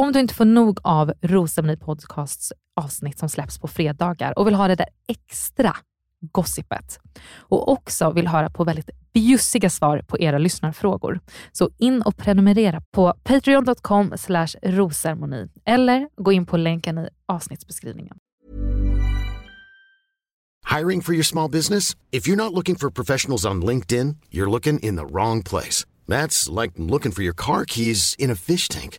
Om du inte får nog av Rosceremoni Podcasts avsnitt som släpps på fredagar och vill ha det där extra gossipet och också vill höra på väldigt bjussiga svar på era lyssnarfrågor. Så in och prenumerera på patreon.com rosermoni eller gå in på länken i avsnittsbeskrivningen. Hiring for your small business? If you're not looking for professionals on LinkedIn, you're looking in the wrong place. That's like looking for your car keys in a fish tank.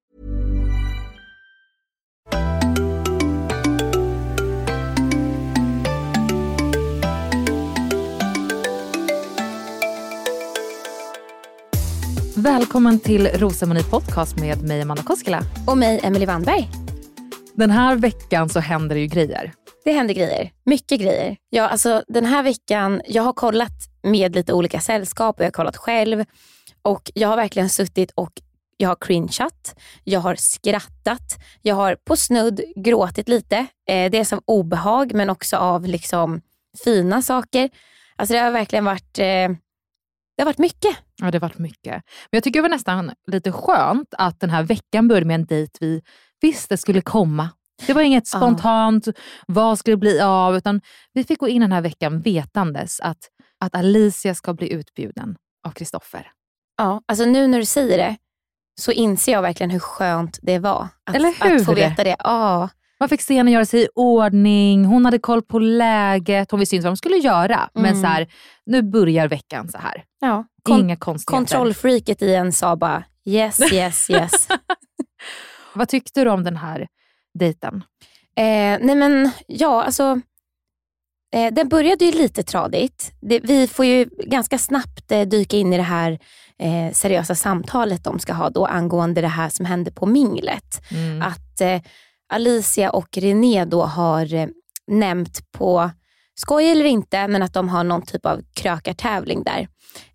Välkommen till Rosemoni Podcast med mig Amanda Koskela. Och mig, Emily Wannberg. Den här veckan så händer det ju grejer. Det händer grejer. Mycket grejer. Ja, alltså, den här veckan, jag har kollat med lite olika sällskap och jag har kollat själv. Och Jag har verkligen suttit och jag har cringeat, jag har skrattat, jag har på snudd gråtit lite. Eh, dels av obehag men också av liksom fina saker. Alltså Det har verkligen varit, eh, det har varit mycket. Ja, det har varit mycket. Men jag tycker det var nästan lite skönt att den här veckan började med en dejt vi visste skulle komma. Det var inget spontant, vad skulle det bli av? Utan vi fick gå in den här veckan vetandes att, att Alicia ska bli utbjuden av Kristoffer. Ja, alltså nu när du säger det så inser jag verkligen hur skönt det var. Att, Eller hur? att få veta det. Ja. Man fick se henne göra sig i ordning, hon hade koll på läget, hon visste inte vad de skulle göra. Men Mm. så här, nu börjar veckan så här. Ja. Kon- Inga konstigheter. kontrollfreaket i en sa bara yes, yes, yes. Vad tyckte du om den här dejten? eh, nej men ja, alltså. Eh, den började ju lite tradigt. Det, vi får ju ganska snabbt eh, dyka in i det här eh, seriösa samtalet de ska ha då angående det här som hände på minglet. Mm. Att eh, Alicia och René då har eh, nämnt på, skoj eller inte, men att de har någon typ av krökartävling där.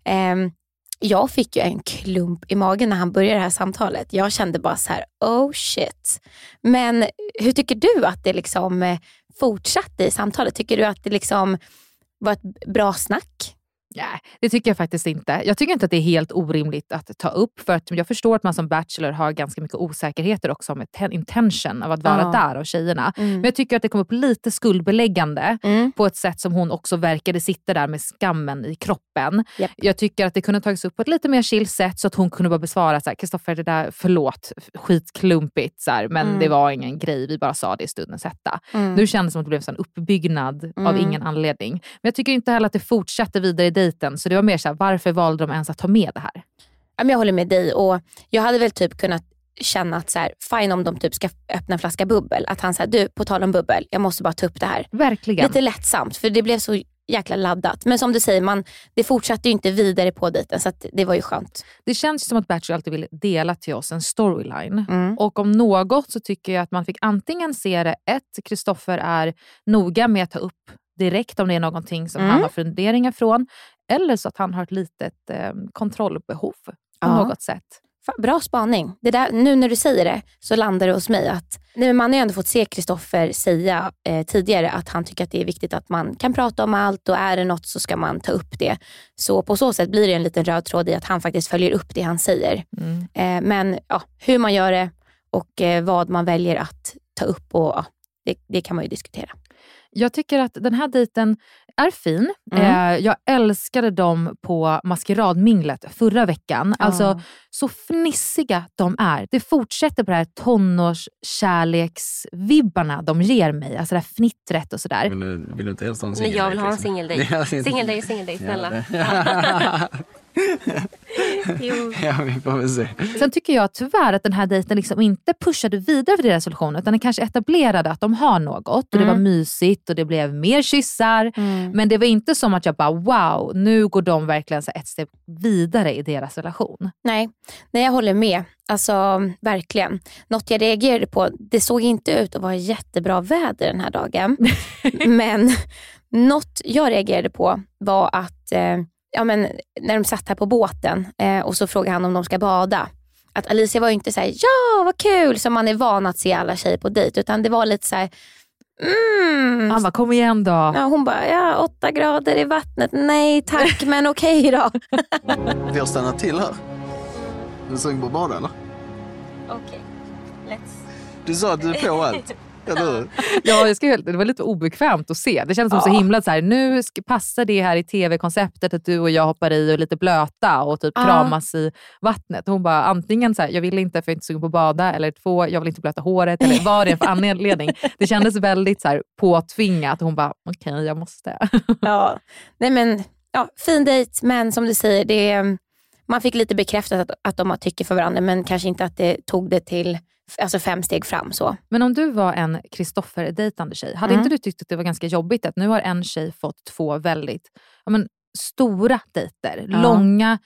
Eh, jag fick ju en klump i magen när han började det här samtalet. Jag kände bara så här, oh shit. Men hur tycker du att det liksom eh, fortsatte i samtalet? Tycker du att det liksom var ett bra snack? Nej, det tycker jag faktiskt inte. Jag tycker inte att det är helt orimligt att ta upp. För att jag förstår att man som bachelor har ganska mycket osäkerheter också med ten- intention av att vara Ja. där av tjejerna. Men jag tycker att det kom upp lite skuldbeläggande Mm. på ett sätt som hon också verkade sitta där med skammen i kroppen. Japp. Jag tycker att det kunde tagits upp på ett lite mer chill sätt så att hon kunde bara besvara så här, Kristoffer det där, förlåt, skitklumpigt, så här, men Mm. det var ingen grej, vi bara sa det i stundens hetta. Mm. Nu kändes det som att det blev en uppbyggnad av Mm. ingen anledning. Men jag tycker inte heller att det fortsatte vidare i dejten, så det var mer så här, varför valde de ens att ta med det här? Jag håller med dig och jag hade väl typ kunnat känna att så här, fine om de typ ska öppna en flaska bubbel. Att han säger du på tal om bubbel, jag måste bara ta upp det här. Verkligen. Lite lättsamt för det blev så jäkla laddat. Men som du säger, man, det fortsatte ju inte vidare på dejten så det var ju skönt. Det känns som att Bachelor alltid vill dela till oss en storyline. Mm. Och om något så tycker jag att man fick antingen se det, ett, Kristoffer är noga med att ta upp direkt om det är någonting som Mm. han har funderingar från. Eller så att han har ett litet eh, kontrollbehov på Ja. något sätt. Fan, Bra spaning. Det där, nu när du säger det så landar det hos mig att nej, man har ju ändå fått se Kristoffer säga eh, tidigare att han tycker att det är viktigt att man kan prata om allt och är det något så ska man ta upp det. Så på så sätt blir det en liten röd tråd i att han faktiskt följer upp det han säger. Mm. Eh, men ja, hur man gör det och eh, vad man väljer att ta upp, och, ja, det, det kan man ju diskutera. Jag tycker att den här dejten är fin. Mm. Eh, jag älskade dem på maskeradminglet förra veckan. Alltså så fnissiga de är. Det fortsätter på det här tonårskärleksvibbarna de ger mig. Alltså det här fnittret och sådär. Vill du, vill du inte helst ha en Nej, jag vill ha en singeldejt, singeldejt. Singeldejt, singeldejt, snälla. Jo. ja, vi får väl se. Sen tycker jag tyvärr att den här dejten liksom inte pushade vidare för deras relation utan den kanske etablerade att de har något och det Mm. var mysigt och det blev mer kyssar. Men det var inte som att jag bara wow, nu går de verkligen så ett steg vidare i deras relation. Nej, nej, jag håller med. Alltså verkligen. Något jag reagerade på, det såg inte ut att vara jättebra väder den här dagen. men något jag reagerade på var att eh, ja, men, när de satt här på båten eh, och så frågade han om de ska bada. Att Alicia var ju inte så här, ja vad kul som man är van att se alla tjejer på dejt. Utan det var lite så här, mm. Han bara kom igen då. Ja, hon bara, ja åtta grader i vattnet. Nej tack, men okej då. Vi har stannat till här. Du är sugen på att bada eller? Okej, let's... Du sa att du är på allt. Ja, jag ska, det var lite obekvämt att se. Det kändes som så himla så här, nu passar det här i tv-konceptet att du och jag hoppar i och är lite blöta och typ Ja. kramas i vattnet. Hon bara antingen så här, jag vill inte för jag är inte sugen på att bada eller två, jag vill inte blöta håret eller vad det är för anledning. Det kändes väldigt så här, påtvingat. Hon bara, okej jag måste. Ja, nej men ja, fin dejt men som du säger, det, man fick lite bekräftat att, att de har tycke för varandra men kanske inte att det tog det till alltså fem steg fram. så. Men om du var en Kristoffer-dejtande tjej, hade Mm. inte du tyckt att det var ganska jobbigt att nu har en tjej fått två väldigt ja, men, stora dejter? Ja. Långa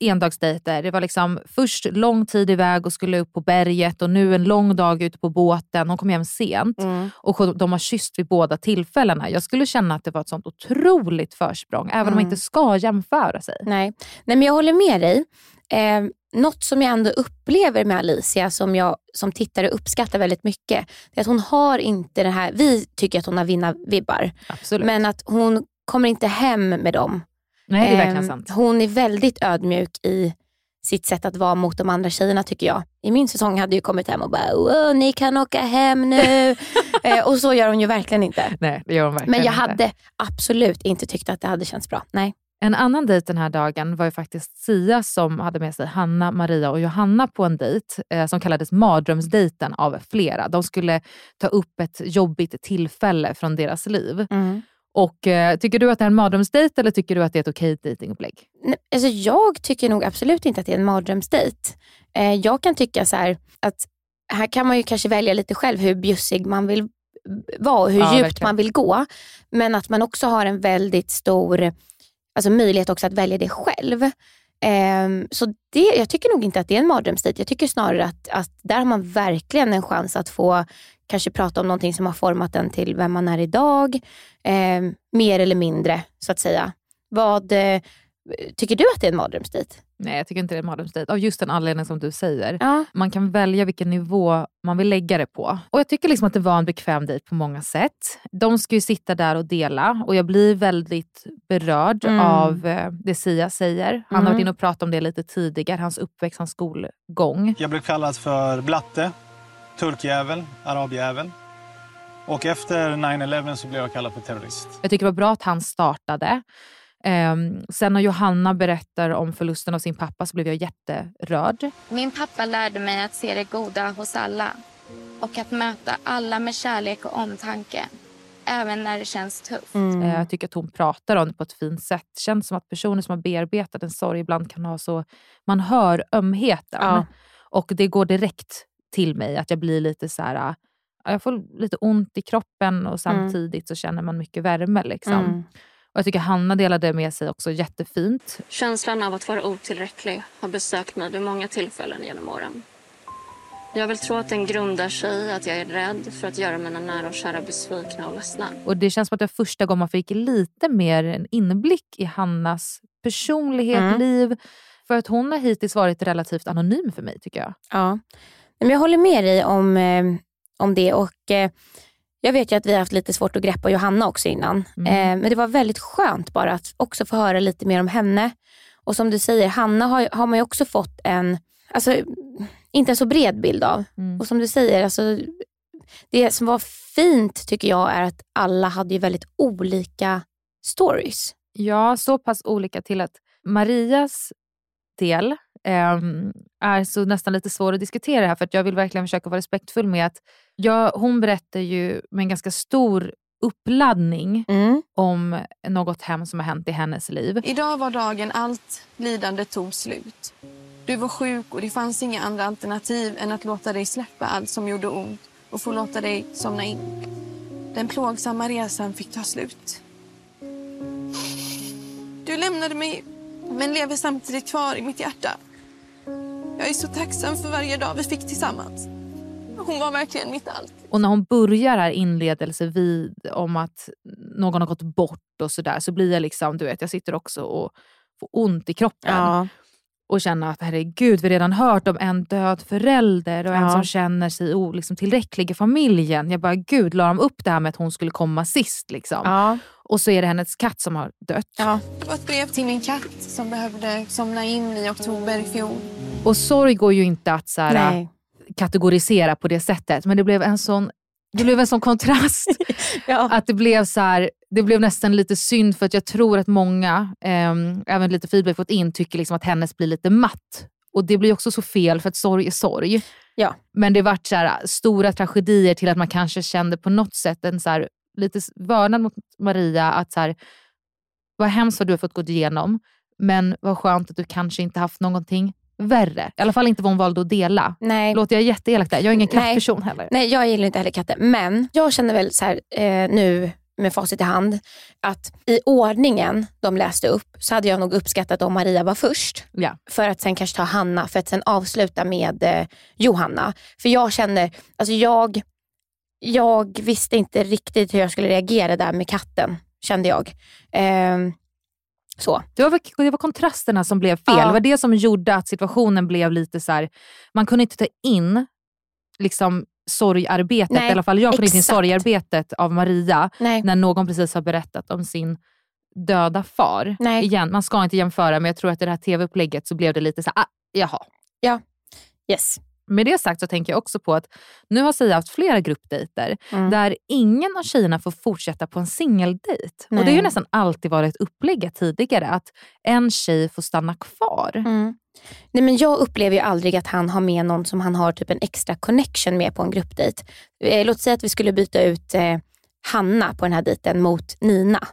endagsdejter. Det var liksom först lång tid iväg och skulle upp på berget och nu en lång dag ute på båten. Hon kom hem sent och de har kysst vid båda tillfällena. Jag skulle känna att det var ett sånt otroligt försprång, även om man Mm. inte ska jämföra sig. Nej. nej, men jag håller med dig. Eh, något som jag ändå upplever med Alicia som jag som tittare uppskattar väldigt mycket, det är att hon har inte det här, vi tycker att hon har vinna-vibbar, Absolut. men att hon kommer inte hem med dem. Nej, det är verkligen Ehm, sant. Hon är väldigt ödmjuk i sitt sätt att vara mot de andra tjejerna tycker jag. I min säsong hade jag kommit hem och bara "Åh, ni kan åka hem nu. eh, och så gör hon ju verkligen inte. Nej, det gör hon verkligen Men jag inte. hade absolut inte tyckt att det hade känts bra. Nej. En annan dejt den här dagen var ju faktiskt Sia som hade med sig Hanna, Maria och Johanna på en dejt eh, som kallades mardrömsdejten av flera. De skulle ta upp ett jobbigt tillfälle från deras liv. Och eh, Tycker du att det är en mardrömsdejt eller tycker du att det är ett okej dejtingupplägg? Nej, Alltså jag tycker nog absolut inte att det är en mardrömsdejt. Eh, jag kan tycka så här att här kan man ju kanske välja lite själv hur bjussig man vill vara och hur Ja, djupt verkligen. man vill gå. Men att man också har en väldigt stor alltså möjlighet också att välja det själv. Eh, så det, jag tycker nog inte att det är en mardrömsdejt. Jag tycker snarare att, att där har man verkligen en chans att få kanske prata om någonting som har format en till vem man är idag. Eh, mer eller mindre så att säga. Vad, eh, tycker du att det är en mardrömsdejt? Nej, jag tycker inte det är en mardrömsdejt. Av just den anledningen som du säger. Ja. Man kan välja vilken nivå man vill lägga det på. Och Jag tycker liksom att det var en bekväm dejt på många sätt. De ska ju sitta där och dela och jag blir väldigt berörd Mm. av eh, det Sia säger. Han har Mm. varit inne och pratat om det lite tidigare, hans uppväxt, hans skolgång. Jag blev kallad för blatte, turkjävel, arabjävel. Och efter 9-11 så blev jag kallad för terrorist. Jag tycker det var bra att han startade. Ehm, sen när Johanna berättar om förlusten av sin pappa så blev jag jätterörd. Min pappa lärde mig att se det goda hos alla och att möta alla med kärlek och omtanke, även när det känns tufft. Mm. Eh, Jag tycker att hon pratar om det på ett fint sätt. Det känns som att personer som har bearbetat en sorg ibland kan ha så... Man hör ömheten. Ja. Och det går direkt till mig att jag blir lite så här... Jag får lite ont i kroppen och samtidigt så känner man mycket värme. Liksom. Mm. Och Jag tycker Hanna delade med sig också jättefint. Känslan av att vara otillräcklig har besökt mig vid många tillfällen genom åren. Jag vill tro att den grundar sig i att jag är rädd för att göra mina nära och kära besvikna och ledsna. Och Det känns som att det var första gången man fick lite mer en inblick i Hannas personlighet, Mm. liv. För att hon har hittills varit relativt anonym för mig tycker jag. Ja. Men jag håller med dig om, eh, om det. Och eh, Jag vet ju att vi har haft lite svårt att greppa Johanna också innan. Mm. Eh, men det var väldigt skönt bara att också få höra lite mer om henne. Och som du säger, Hanna har, har man ju också fått en, alltså, inte en så bred bild av. Mm. Och som du säger, alltså, det som var fint tycker jag är att alla hade ju väldigt olika stories. Ja, så pass olika till att Marias del är så nästan lite svår att diskutera här för att jag vill verkligen försöka vara respektfull med att jag, hon berättar ju med en ganska stor uppladdning om något hemskt som har hänt i hennes liv. Idag var dagen allt lidande tog slut. Du var sjuk och det fanns inga andra alternativ än att låta dig släppa allt som gjorde ont och få låta dig somna in. Den plågsamma resan fick ta slut. Du lämnade mig men lever samtidigt kvar i mitt hjärta. Jag är så tacksam för varje dag vi fick tillsammans. Hon var verkligen mitt allt. Och när hon börjar här inledelse vid om att någon har gått bort och sådär så blir jag liksom, du vet, jag sitter också och får ont i kroppen. Ja. Och känner att herregud, vi har redan hört om en död förälder och en Ja. som känner sig o, liksom, tillräcklig i familjen. Jag bara, gud, la de upp det här med att hon skulle komma sist? Liksom. Och så är det hennes katt som har dött. Det var ett brev till min katt som behövde somna in i oktober i fjol. Och sorg går ju inte att så här, kategorisera på det sättet. Men det blev en sån, det blev en sån kontrast. Att det blev så här, det blev nästan lite synd för att jag tror att många, ehm, även lite feedback fått in, tycker liksom att hennes blir lite matt. Och det blir också så fel för att sorg är sorg. Ja. Men det vart så här, stora tragedier till att man kanske kände på något sätt en så här, lite vördnad mot Maria. Att så här, vad hemskt vad du har fått gå igenom, men vad skönt att du kanske inte haft någonting värre. I alla fall inte vad hon valde att dela. Nej. Låter jag jätteelak där? Jag är ingen Nej. kattperson heller. Nej, jag gillar inte heller katter. Men jag känner väl så här, eh, nu med facit i hand, att i ordningen de läste upp så hade jag nog uppskattat om Maria var först. Ja. För att sen kanske ta Hanna, för att sen avsluta med eh, Johanna. För jag känner, alltså jag, jag visste inte riktigt hur jag skulle reagera där med katten, kände jag. Ehm, så. Det var, det var kontrasterna som blev fel. Ja. Det var det som gjorde att situationen blev lite så här, man kunde inte ta in liksom sorgarbetet, Nej, i alla fall jag kunde inte ta in sorgarbetet av Maria Nej. när någon precis har berättat om sin döda far. Nej. Igen, man ska inte jämföra men jag tror att i det här tv-upplägget så blev det lite så här, ah, jaha. Ja, yes. Med det sagt så tänker jag också på att nu har Sia haft flera gruppdejter Mm. där ingen av tjejerna får fortsätta på en singeldejt. Och det har nästan alltid varit upplägget tidigare att en tjej får stanna kvar. Mm. Nej, men jag upplever ju aldrig att han har med någon som han har typ en extra connection med på en gruppdejt. Eh, låt säga att vi skulle byta ut eh, Hanna på den här dejten mot Nina.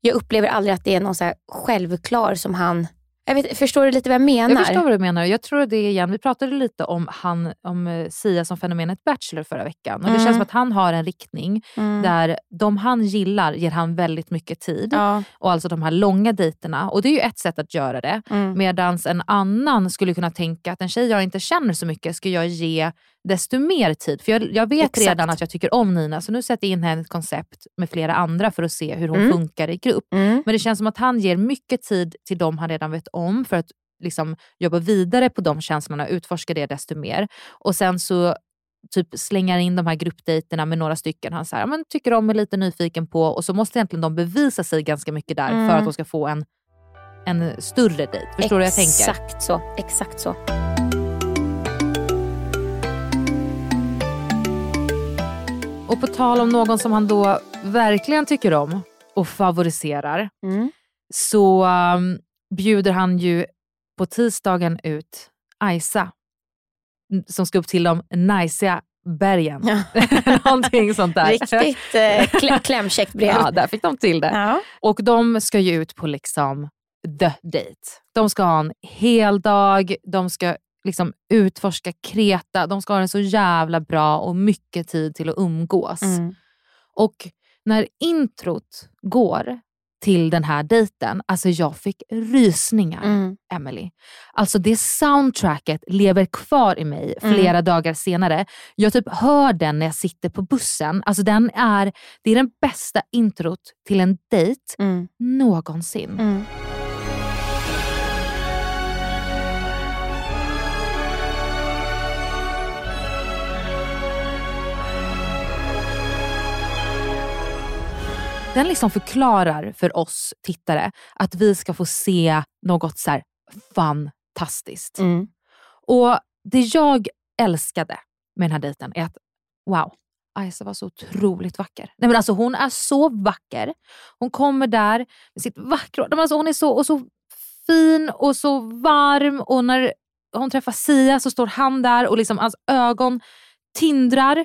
Jag upplever aldrig att det är någon så självklar som han... Jag vet, förstår du lite vad jag menar? Jag förstår vad du menar. Jag tror det igen, vi pratade lite om, han, om eh, Sia som fenomenet Bachelor förra veckan. Och Det Mm. känns som att han har en riktning Mm. där de han gillar ger han väldigt mycket tid. Ja. Och alltså de här långa dejterna. Och det är ju ett sätt att göra det. Mm. Medan en annan skulle kunna tänka att en tjej jag inte känner så mycket ska jag ge desto mer tid. För jag, jag vet Exakt. redan att jag tycker om Nina så nu sätter jag in henne i ett koncept med flera andra för att se hur hon Mm. funkar i grupp. Mm. Men det känns som att han ger mycket tid till dem han redan vet om för att liksom jobba vidare på de känslorna och utforska det desto mer. Och sen så typ slängar in de här gruppdejterna med några stycken han så här, "Ja, men tycker om och är lite nyfiken på och så måste egentligen de bevisa sig ganska mycket där Mm. för att de ska få en, en större dejt. Förstår du vad jag tänker? Exakt så. Exakt så. Och på tal om någon som han då verkligen tycker om och favoriserar Mm. så um, bjuder han ju på tisdagen ut Aisa n- som ska upp till de najsiga bergen. Någonting sånt där. Riktigt eh, klä, klämkäckt brev. Ja, där fick de till det. Ja. Och de ska ju ut på liksom the date. De ska ha en hel dag, de ska liksom utforska Kreta, de ska ha det så jävla bra och mycket tid till att umgås. Mm. Och när introt går till den här dejten, alltså jag fick rysningar, Mm. Emily. Alltså det soundtracket lever kvar i mig Mm. flera dagar senare. Jag typ hör den när jag sitter på bussen. Alltså den är, det är den bästa introt till en dejt Mm. någonsin. Den liksom förklarar för oss tittare att vi ska få se något så här fantastiskt. Mm. Och Det jag älskade med den här dejten är att wow, Isa var så otroligt vacker. Nej, men alltså, hon är så vacker. Hon kommer där med sitt vackra... Alltså, hon är så, och så fin och så varm och när hon träffar Sia så står han där och liksom, hans ögon tindrar.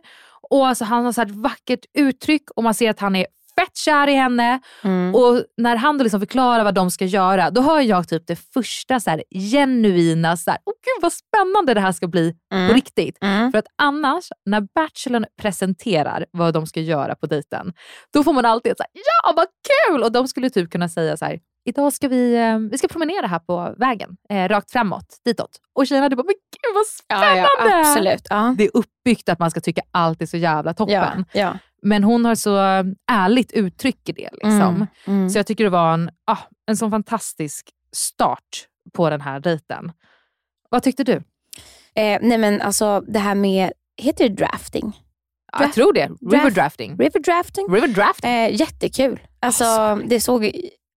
Och alltså, Han har så här ett vackert uttryck och man ser att han är fett kär i henne. Mm. Och när han då liksom förklarar vad de ska göra, då hör jag typ det första så här, genuina, så här, åh gud vad spännande det här ska bli Mm. på riktigt. Mm. För att annars, när Bachelorn presenterar vad de ska göra på dejten, då får man alltid så här, ja vad kul! Och de skulle typ kunna säga så här, idag ska vi, eh, vi ska promenera här på vägen, eh, rakt framåt, ditåt. Och tjejerna hade bara, men gud vad Ja, spännande! ja, absolut. Ja. Det är uppbyggt att man ska tycka allt är så jävla toppen. Ja, ja. Men hon har så ärligt uttryck i det. Liksom. Mm, mm. Så jag tycker det var en, ah, en sån fantastisk start på den här dejten. Vad tyckte du? Eh, nej men alltså det här med, heter det drafting? Ja, jag tror det. River drafting. River drafting. River drafting. Eh, jättekul. Alltså, det såg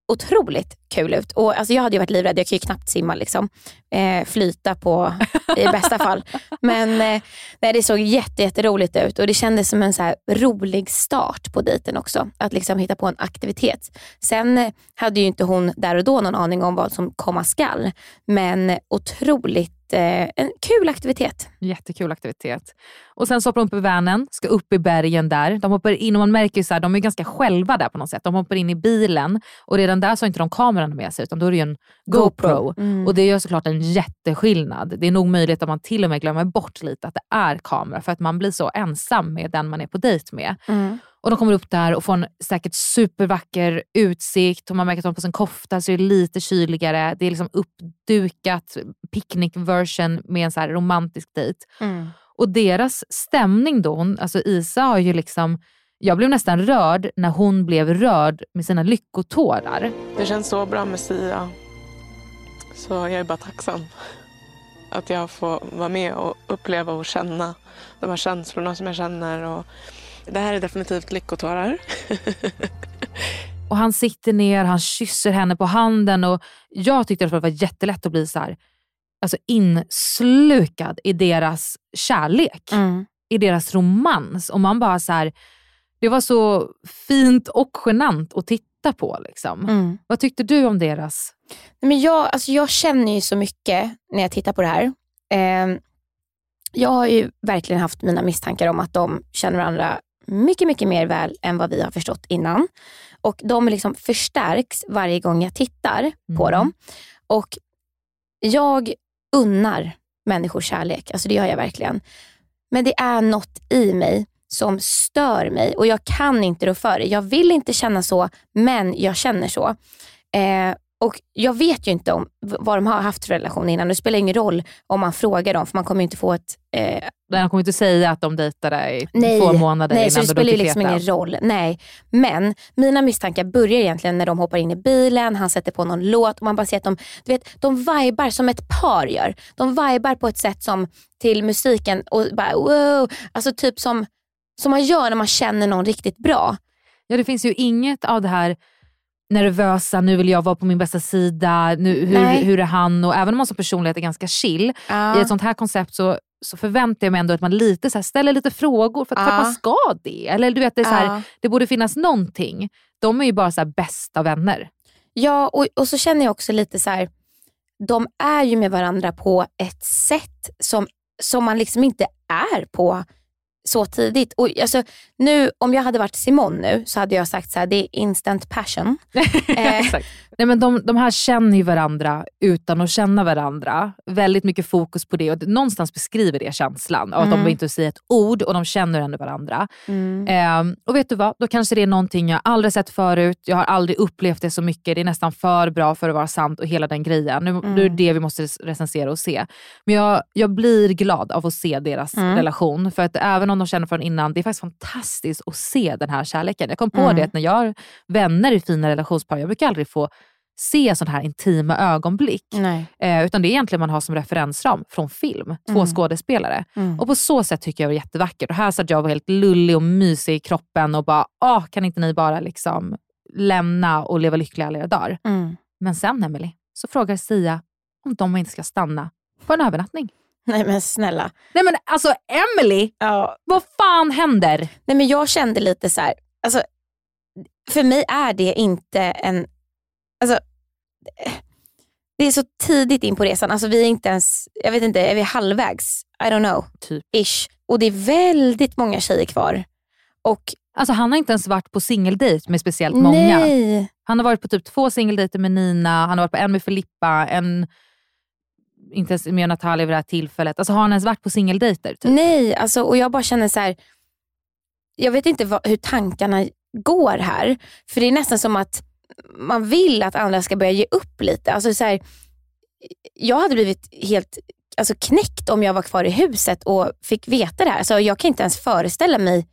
otroligt kul ut. Och, alltså, jag hade ju varit livrädd, jag kan ju knappt simma. Liksom. Eh, flyta på i bästa fall. Men eh, nej, det såg jätte, jätteroligt ut och det kändes som en så rolig start på dejten också. Att liksom hitta på en aktivitet. Sen eh, hade ju inte hon där och då någon aning om vad som komma skall. Men otroligt, en kul aktivitet. Jättekul aktivitet. Och sen så hoppar de upp i vanen, ska upp i bergen där. De hoppar in och man märker ju så här, de är ganska själva där på något sätt. De hoppar in i bilen och redan där så har inte de kameran med sig utan då är det ju en GoPro. Mm. Och det gör såklart en jätteskillnad. Det är nog möjligt att man till och med glömmer bort lite att det är kamera för att man blir så ensam med den man är på dejt med. Mm. Och de kommer upp där och får en säkert supervacker utsikt och man märker att de har på sig en kofta så är det lite kyligare. Det är liksom uppdukat picknick version med en så här romantisk dejt. Mm. Och deras stämning då, hon, alltså Isa har ju liksom, jag blev nästan rörd när hon blev rörd med sina lyckotårar. Det känns så bra med Sia. Så jag är bara tacksam att jag får vara med och uppleva och känna de här känslorna som jag känner. Och det här är definitivt lyckotårar. Och han sitter ner, han kysser henne på handen och jag tyckte att det var jättelätt att bli så här, alltså inslukad i deras kärlek, Mm. i deras romans. Och man bara så här, det var så fint och genant att titta på. Liksom. Mm. Vad tyckte du om deras... Nej, Men jag, alltså jag känner ju så mycket när jag tittar på det här. Eh, jag har ju verkligen haft mina misstankar om att de känner varandra mycket, mycket mer väl än vad vi har förstått innan. Och de liksom förstärks varje gång jag tittar på Mm. dem. Och jag unnar människor kärlek, alltså det gör jag verkligen. Men det är något i mig som stör mig och jag kan inte rå för det. Jag vill inte känna så, men jag känner så. Eh, och Jag vet ju inte om vad de har haft för relation innan. Det spelar ingen roll om man frågar dem, för man kommer ju inte få ett... Eh, De kommer inte säga att de dejtade i nej, två månader nej, innan så det de spelar ju liksom ingen roll. Nej. Men mina misstankar börjar egentligen när de hoppar in i bilen, han sätter på någon låt och man bara ser att de, du vet, de vibar som ett par gör. De vibar på ett sätt som till musiken och bara wow. Alltså typ som, som man gör när man känner någon riktigt bra. Ja, det finns ju inget av det här nervösa, nu vill jag vara på min bästa sida, nu, hur, Nej. hur är han? Och även om man som personlighet är ganska chill, Ja. i ett sånt här koncept så, så förväntar jag mig ändå att man lite så här, ställer lite frågor för att, för att Ja. man ska det. Eller du vet, det, är så här, Ja. det borde finnas någonting. De är ju bara så här bästa vänner. Ja, och, och så känner jag också lite så här. de är ju med varandra på ett sätt som, som man liksom inte är på så tidigt. Och alltså, nu, om jag hade varit Simon nu så hade jag sagt så här, det är instant passion. Eh. Nej, men de, de här känner ju varandra utan att känna varandra. Väldigt mycket fokus på det och någonstans beskriver det känslan av att Mm. de inte säger ett ord och de känner ändå varandra. Mm. Ehm, och vet du vad? Då kanske det är någonting jag aldrig sett förut. Jag har aldrig upplevt det så mycket. Det är nästan för bra för att vara sant och hela den grejen. Nu, Mm. nu är det det vi måste recensera och se. Men jag, jag blir glad av att se deras Mm. relation. För att även om de känner från innan, det är faktiskt fantastiskt att se den här kärleken. Jag kom på Mm. det att när jag har vänner i fina relationspar, jag brukar aldrig få se sådana här intima ögonblick. Eh, utan det är egentligen man har som referensram från film, två Mm. skådespelare. Mm. Och på så sätt tycker jag det var jättevackert. Och här satt jag och var helt lullig och mysig i kroppen och bara, ah, kan inte ni bara liksom lämna och leva lyckliga alla era dagar? Mm. Men sen Emily så frågar Sia om de inte ska stanna på en övernattning. Nej men snälla. Nej men alltså Emily, Ja. vad fan händer? Nej men jag kände lite så här, alltså, för mig är det inte en, alltså, det är så tidigt in på resan. Alltså vi är inte ens, jag vet inte, är vi halvvägs? I don't know. Typ. Ish. Och det är väldigt många tjejer kvar. Och Alltså han har inte ens varit på singeldejt med speciellt många. nej. Han har varit på typ två singeldejter med Nina, han har varit på en med Filippa, en inte ens med Natalia vid det här tillfället. Alltså har han ens varit på singeldejter? Typ? Nej, alltså, och jag bara känner så här. jag vet inte vad, hur tankarna går här. För det är nästan som att man vill att andra ska börja ge upp lite. Alltså, så här, jag hade blivit helt alltså, knäckt om jag var kvar i huset och fick veta det här. Alltså, jag kan inte ens föreställa mig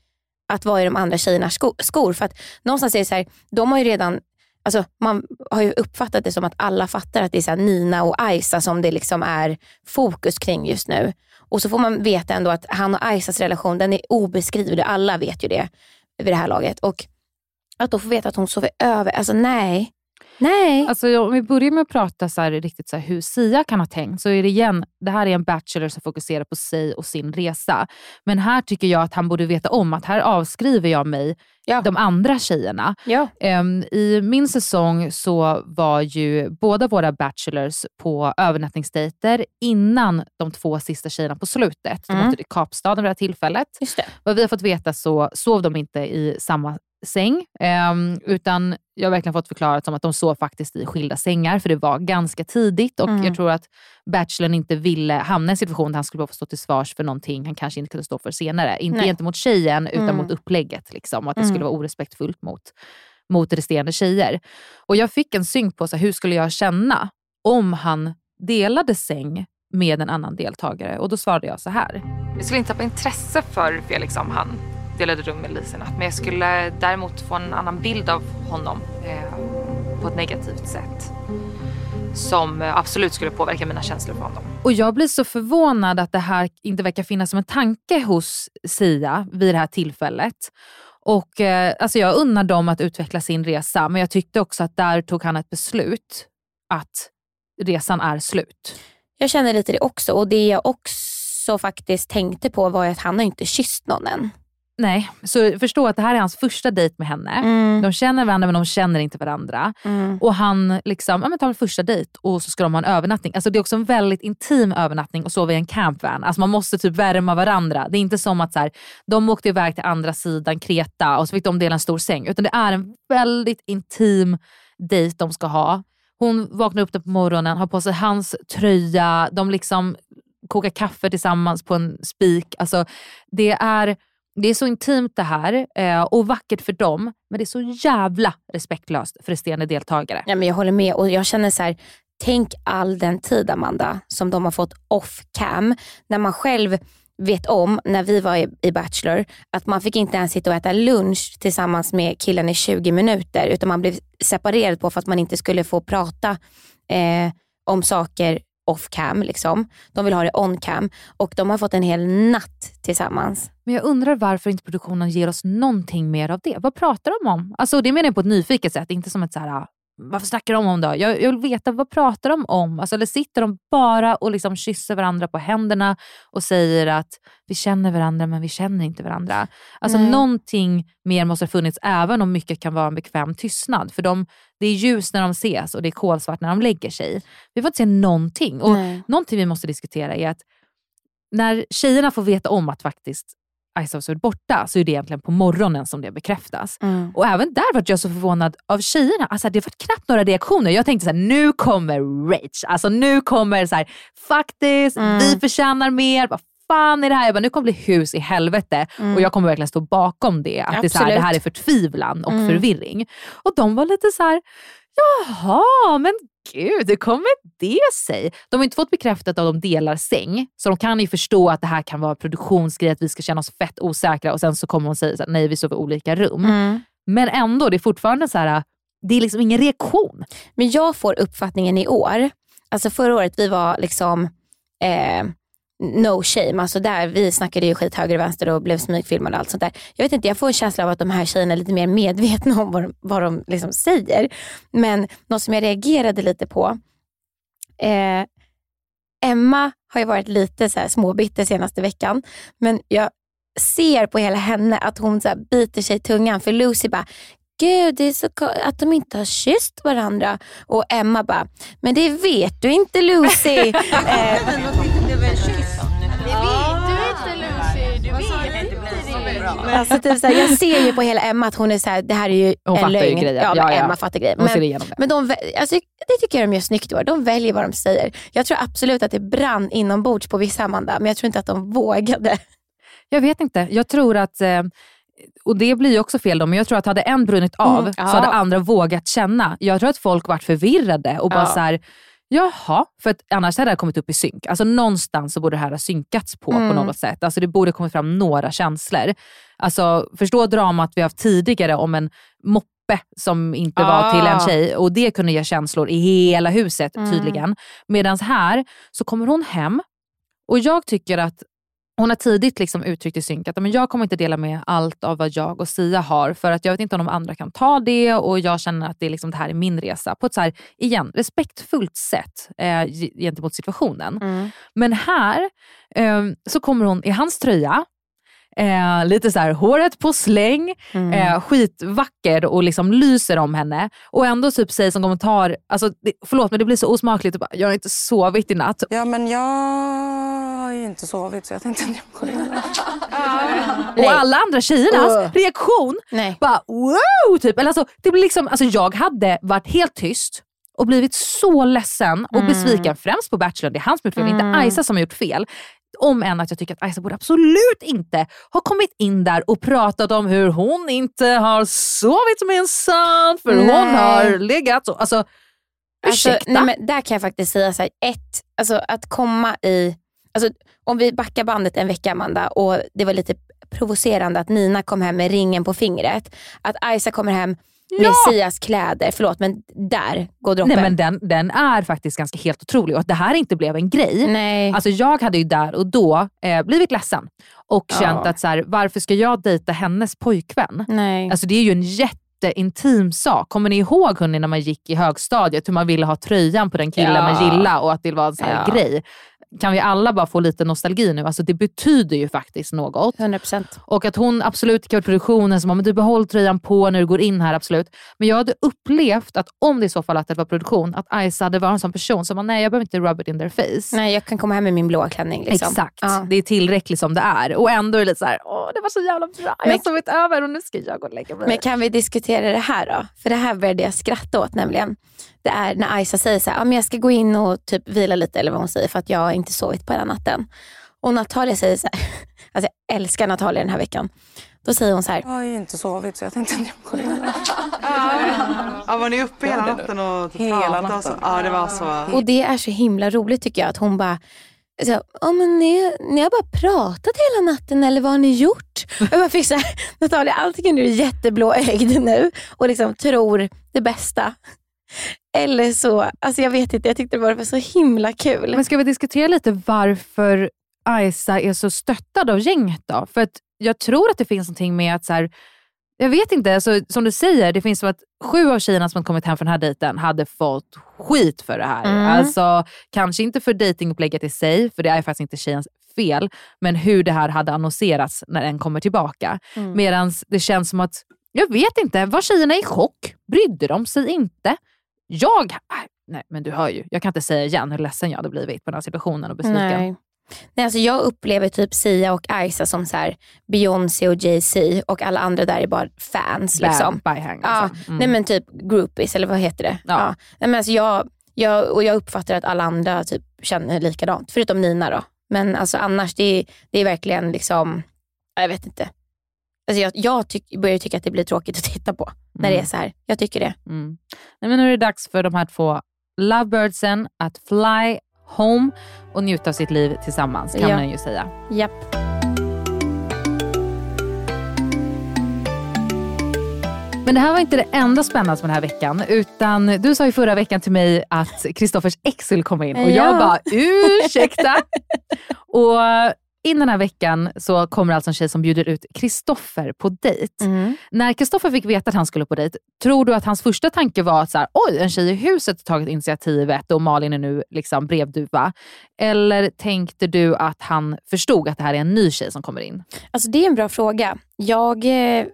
att vara i de andra tjejernas sko- skor. För att någonstans är det så här, de har ju redan Alltså, man har ju uppfattat det som att alla fattar att det är så här Nina och Aisa som det liksom är fokus kring just nu. Och så får man veta ändå att han och Aisas relation den är obeskrivlig. Alla vet ju det vid det här laget. Och att då få veta att hon sover över. Alltså nej. Nej. Alltså, om vi börjar med att prata så här, riktigt så här, hur Sia kan ha tänkt, så är det igen, det här är en bachelor som fokuserar på sig och sin resa. Men här tycker jag att han borde veta om att här avskriver jag mig de andra tjejerna. Ja. Ehm, I min säsong så var ju båda våra bachelors på övernattningsdejter innan de två sista tjejerna på slutet. De Mm. åkte till Kapstaden vid det här tillfället. Det. Vad vi har fått veta så sov de inte i samma säng, ehm, utan jag har verkligen fått förklarat som att de sov faktiskt i skilda sängar, för det var ganska tidigt och Mm. jag tror att bachelorn inte ville hamna i en situation där han skulle behöva stå till svars för någonting han kanske inte kunde stå för senare. Inte Nej. gentemot tjejen, utan Mm. mot upplägget. Liksom, att det Mm. Skulle vara orespektfullt mot, mot resterande tjejer. Och jag fick en synk på så här, hur skulle jag känna om han delade säng med en annan deltagare och då svarade jag så här. Jag skulle inte tappa intresse för Felix om han delade rum med Lisa natt. Men jag skulle däremot få en annan bild av honom eh, på ett negativt sätt. Som absolut skulle påverka mina känslor för honom. Och jag blir så förvånad att det här inte verkar finnas som en tanke hos Sia vid det här tillfället. Och eh, alltså Jag unnar dem att utveckla sin resa, men jag tyckte också att där tog han ett beslut att resan är slut. Jag känner lite det också och det jag också faktiskt tänkte på var att han har inte kysst någon än. Nej, så förstå att det här är hans första dejt med henne. Mm. De känner varandra men de känner inte varandra. Mm. Och han liksom, ja, men tar en första dejt och så ska de ha en övernattning. Alltså det är också en väldigt intim övernattning och sova i en campvan. Alltså man måste typ värma varandra. Det är inte som att så här, de åkte iväg till andra sidan Kreta och så fick de dela en stor säng. Utan det är en väldigt intim dejt de ska ha. Hon vaknar upp på morgonen, har på sig hans tröja, de liksom kokar kaffe tillsammans på en spik. Alltså det är det är så intimt det här eh, och vackert för dem, men det är så jävla respektlöst för resterande deltagare. Ja, men jag håller med och jag känner så här, tänk all den tid Amanda som de har fått off cam. När man själv vet om, när vi var i, i Bachelor, att man fick inte ens sitta och äta lunch tillsammans med killen i 20 minuter utan man blev separerad på för att man inte skulle få prata eh, om saker off cam. Liksom. De vill ha det on cam och de har fått en hel natt tillsammans. Men jag undrar varför inte produktionen ger oss någonting mer av det. Vad pratar de om? Alltså det menar jag på ett nyfiket sätt, inte som ett så här, "Ah, varför snackar de om det? Jag, jag vill veta, vad pratar de om? Alltså, eller sitter de bara och liksom kysser varandra på händerna och säger att vi känner varandra men vi känner inte varandra. Alltså Nej. någonting mer måste ha funnits även om mycket kan vara en bekväm tystnad. För de, det är ljus när de ses och det är kolsvart när de lägger sig. Vi får inte se någonting. Och Nej. Någonting vi måste diskutera är att när tjejerna får veta om att faktiskt Isa har varit borta så är det egentligen på morgonen som det bekräftas. Mm. Och även där var jag så förvånad av tjejerna. Alltså, det var knappt några reaktioner. Jag tänkte så här, nu kommer rage. Alltså nu kommer så här, faktiskt, Mm. vi förtjänar mer. Fan är det här? Jag bara, nu kommer det bli hus i helvete. Mm. Och jag kommer verkligen stå bakom det. Att det, är så här, det här är förtvivlan och Mm. förvirring. Och de var lite så här, jaha, men gud, hur kommer det sig? De har inte fått bekräftat att de delar säng, så de kan ju förstå att det här kan vara en produktionsgrej, att vi ska känna oss fett osäkra och sen så kommer hon säga här, nej vi sover i olika rum. Mm. Men ändå, det är fortfarande så här, det är liksom ingen reaktion. Men jag får uppfattningen i år, alltså förra året vi var liksom eh, no shame, alltså där vi snackade ju skit höger och vänster och blev smygfilmade och allt sånt där. Jag vet inte, jag får en känsla av att de här tjejerna är lite mer medvetna om vad de, vad de liksom säger. Men något som jag reagerade lite på, eh, Emma har ju varit lite så här småbitter senaste veckan, men jag ser på hela henne att hon så biter sig i tungan för Lucy bara, gud det är så att de inte har kysst varandra. Och Emma bara, men det vet du inte Lucy. eh, Alltså typ såhär, jag ser ju på hela Emma att hon är såhär, det här är ju Hon en ju lögn. grejen. Ja, Ja, men ja. Emma fattar ser Men, det. men de, alltså, det tycker jag de gör snyggt i år. De väljer vad de säger. Jag tror absolut att det brann inombords på vissa Amanda, men jag tror inte att de vågade. Jag vet inte. Jag tror att, eh, och det blir ju också fel då, men jag tror att hade en brunnit av Mm, så hade andra vågat känna. Jag tror att folk varit förvirrade och bara Ja. så här, jaha, för att annars hade det här kommit upp i synk. Alltså någonstans så borde det här ha synkats på Mm. på något sätt. Alltså det borde kommit fram några känslor. Alltså förstå dramat vi haft tidigare om en moppe som inte var Ah. till en tjej och det kunde ge känslor i hela huset Mm. tydligen. Medan här så kommer hon hem och jag tycker att hon har tidigt liksom uttryckt i synk att men jag kommer inte dela med allt av vad jag och Sia har för att jag vet inte om de andra kan ta det och jag känner att det, är liksom, det här är min resa på ett så här, igen, respektfullt sätt eh, gentemot situationen. Men här eh, så kommer hon i hans tröja, eh, lite så här, håret på släng, Mm. eh, skitvacker och liksom lyser om henne. Och ändå typ säger som kommentar, alltså, det, förlåt men det blir så osmakligt, jag har inte sovit i natt. Ja, men jag har ju inte sovit så jag tänkte att jag skulle... Och alla andra tjejernas Uh. reaktion Nej. bara wow! Typ. Eller alltså, det blir liksom, alltså, jag hade varit helt tyst och blivit så ledsen och Mm. besviken. Främst på Bachelor, det är hans som gjort fel, Mm. inte Isa som har gjort fel. Om än att jag tycker att Isa borde absolut inte ha kommit in där och pratat om hur hon inte har sovit med en son för hon Nej. har legat så. Alltså, Alltså, ursäkta? nej, men där kan jag faktiskt säga så här, ett, alltså att komma i, alltså, om vi backar bandet en vecka Amanda och det var lite provocerande att Nina kom hem med ringen på fingret. Att Isa kommer hem med Ja! Sias kläder, förlåt men där går droppen. Nej men den, den är faktiskt ganska helt otrolig och att det här inte blev en grej. Nej. Alltså jag hade ju där och då eh, blivit ledsen och Ja. känt att så här, varför ska jag dejta hennes pojkvän? Nej. Alltså det är ju en jätteintim sak. Kommer ni ihåg hörni, när man gick i högstadiet hur man ville ha tröjan på den killen Ja. man gillade och att det var en sån här Ja. grej. Kan vi alla bara få lite nostalgi nu? Alltså det betyder ju faktiskt något. 100%. Och att hon absolut kan produktionen som, men du behåll tröjan på när du går in här, absolut. Men jag hade upplevt att om det i så fall att det var produktion, att Isa hade varit en sån person som, bara, nej jag behöver inte rub it in their face. Nej, jag kan komma hem med min blåa klänning. Liksom. Exakt, Ja. det är tillräckligt som det är. Och ändå är det lite såhär, åh det var så jävla bra, jag har sovit över och nu ska jag gå och lägga mig. Men kan vi diskutera det här då? För det här började jag skratta åt nämligen. Det är när Isa säger så här, ja, men jag ska gå in och typ vila lite eller vad hon säger för att jag har inte sovit på hela natten. Och Natalia säger så här, alltså jag älskar Natalia den här veckan. Då säger hon så här, Jag har ju inte sovit så jag tänkte att jag skulle... Ja, var ni uppe hela natten och Hela natten. så? Ja, det var så. och det är så himla roligt tycker jag att hon bara, så, ja, men ni, ni har bara pratat hela natten eller vad har ni gjort? Och jag bara fick så här, Natalia antingen är du jätteblåögd nu och liksom tror det bästa. Eller så, alltså jag vet inte, jag tyckte det var så himla kul. Men ska vi diskutera lite varför Isa är så stöttad av gänget då? För att jag tror att det finns någonting med att så här, jag vet inte, alltså, som du säger, det finns som att sju av tjejerna som kommit hem från den här dejten hade fått skit för det här. Mm. Alltså, kanske inte för dejtingupplägget i sig, för det är faktiskt inte tjejens fel, men hur det här hade annonserats när den kommer tillbaka. Mm. Medan det känns som att, jag vet inte, var tjejerna i chock? Brydde de sig inte? Jag, nej men du hör ju, jag kan inte säga igen hur ledsen jag hade blivit på den här situationen och besviken. Nej. Nej, alltså jag upplever typ Sia och Isa som så här Beyoncé och Jay-Z och alla andra där är bara fans. Bam, Liksom. byhang, Ja, liksom. Mm. nej men typ groupies eller vad heter det? Ja. Nej, men alltså jag, jag, och jag uppfattar att alla andra typ känner likadant, förutom Nina då. Men alltså annars, det är, det är verkligen liksom, ja, jag vet inte. Alltså jag jag tyck, börjar tycka att det blir tråkigt att titta på när det är så här. Jag tycker det. Mm. Nej, men nu är det dags för de här två lovebirdsen att fly home och njuta av sitt liv tillsammans kan Ja. man ju säga. Japp. Men det här var inte det enda spännande med den här veckan. Utan du sa ju förra veckan till mig att Kristoffers ex skulle komma in och jag Ja. bara ursäkta. och in den här veckan så kommer alltså en tjej som bjuder ut Kristoffer på dejt. Mm. När Kristoffer fick veta att han skulle på dejt, tror du att hans första tanke var att så här, oj, en tjej i huset har tagit initiativet och Malin är nu liksom brevduva? Eller tänkte du att han förstod att det här är en ny tjej som kommer in? Alltså det är en bra fråga. Jag, eh,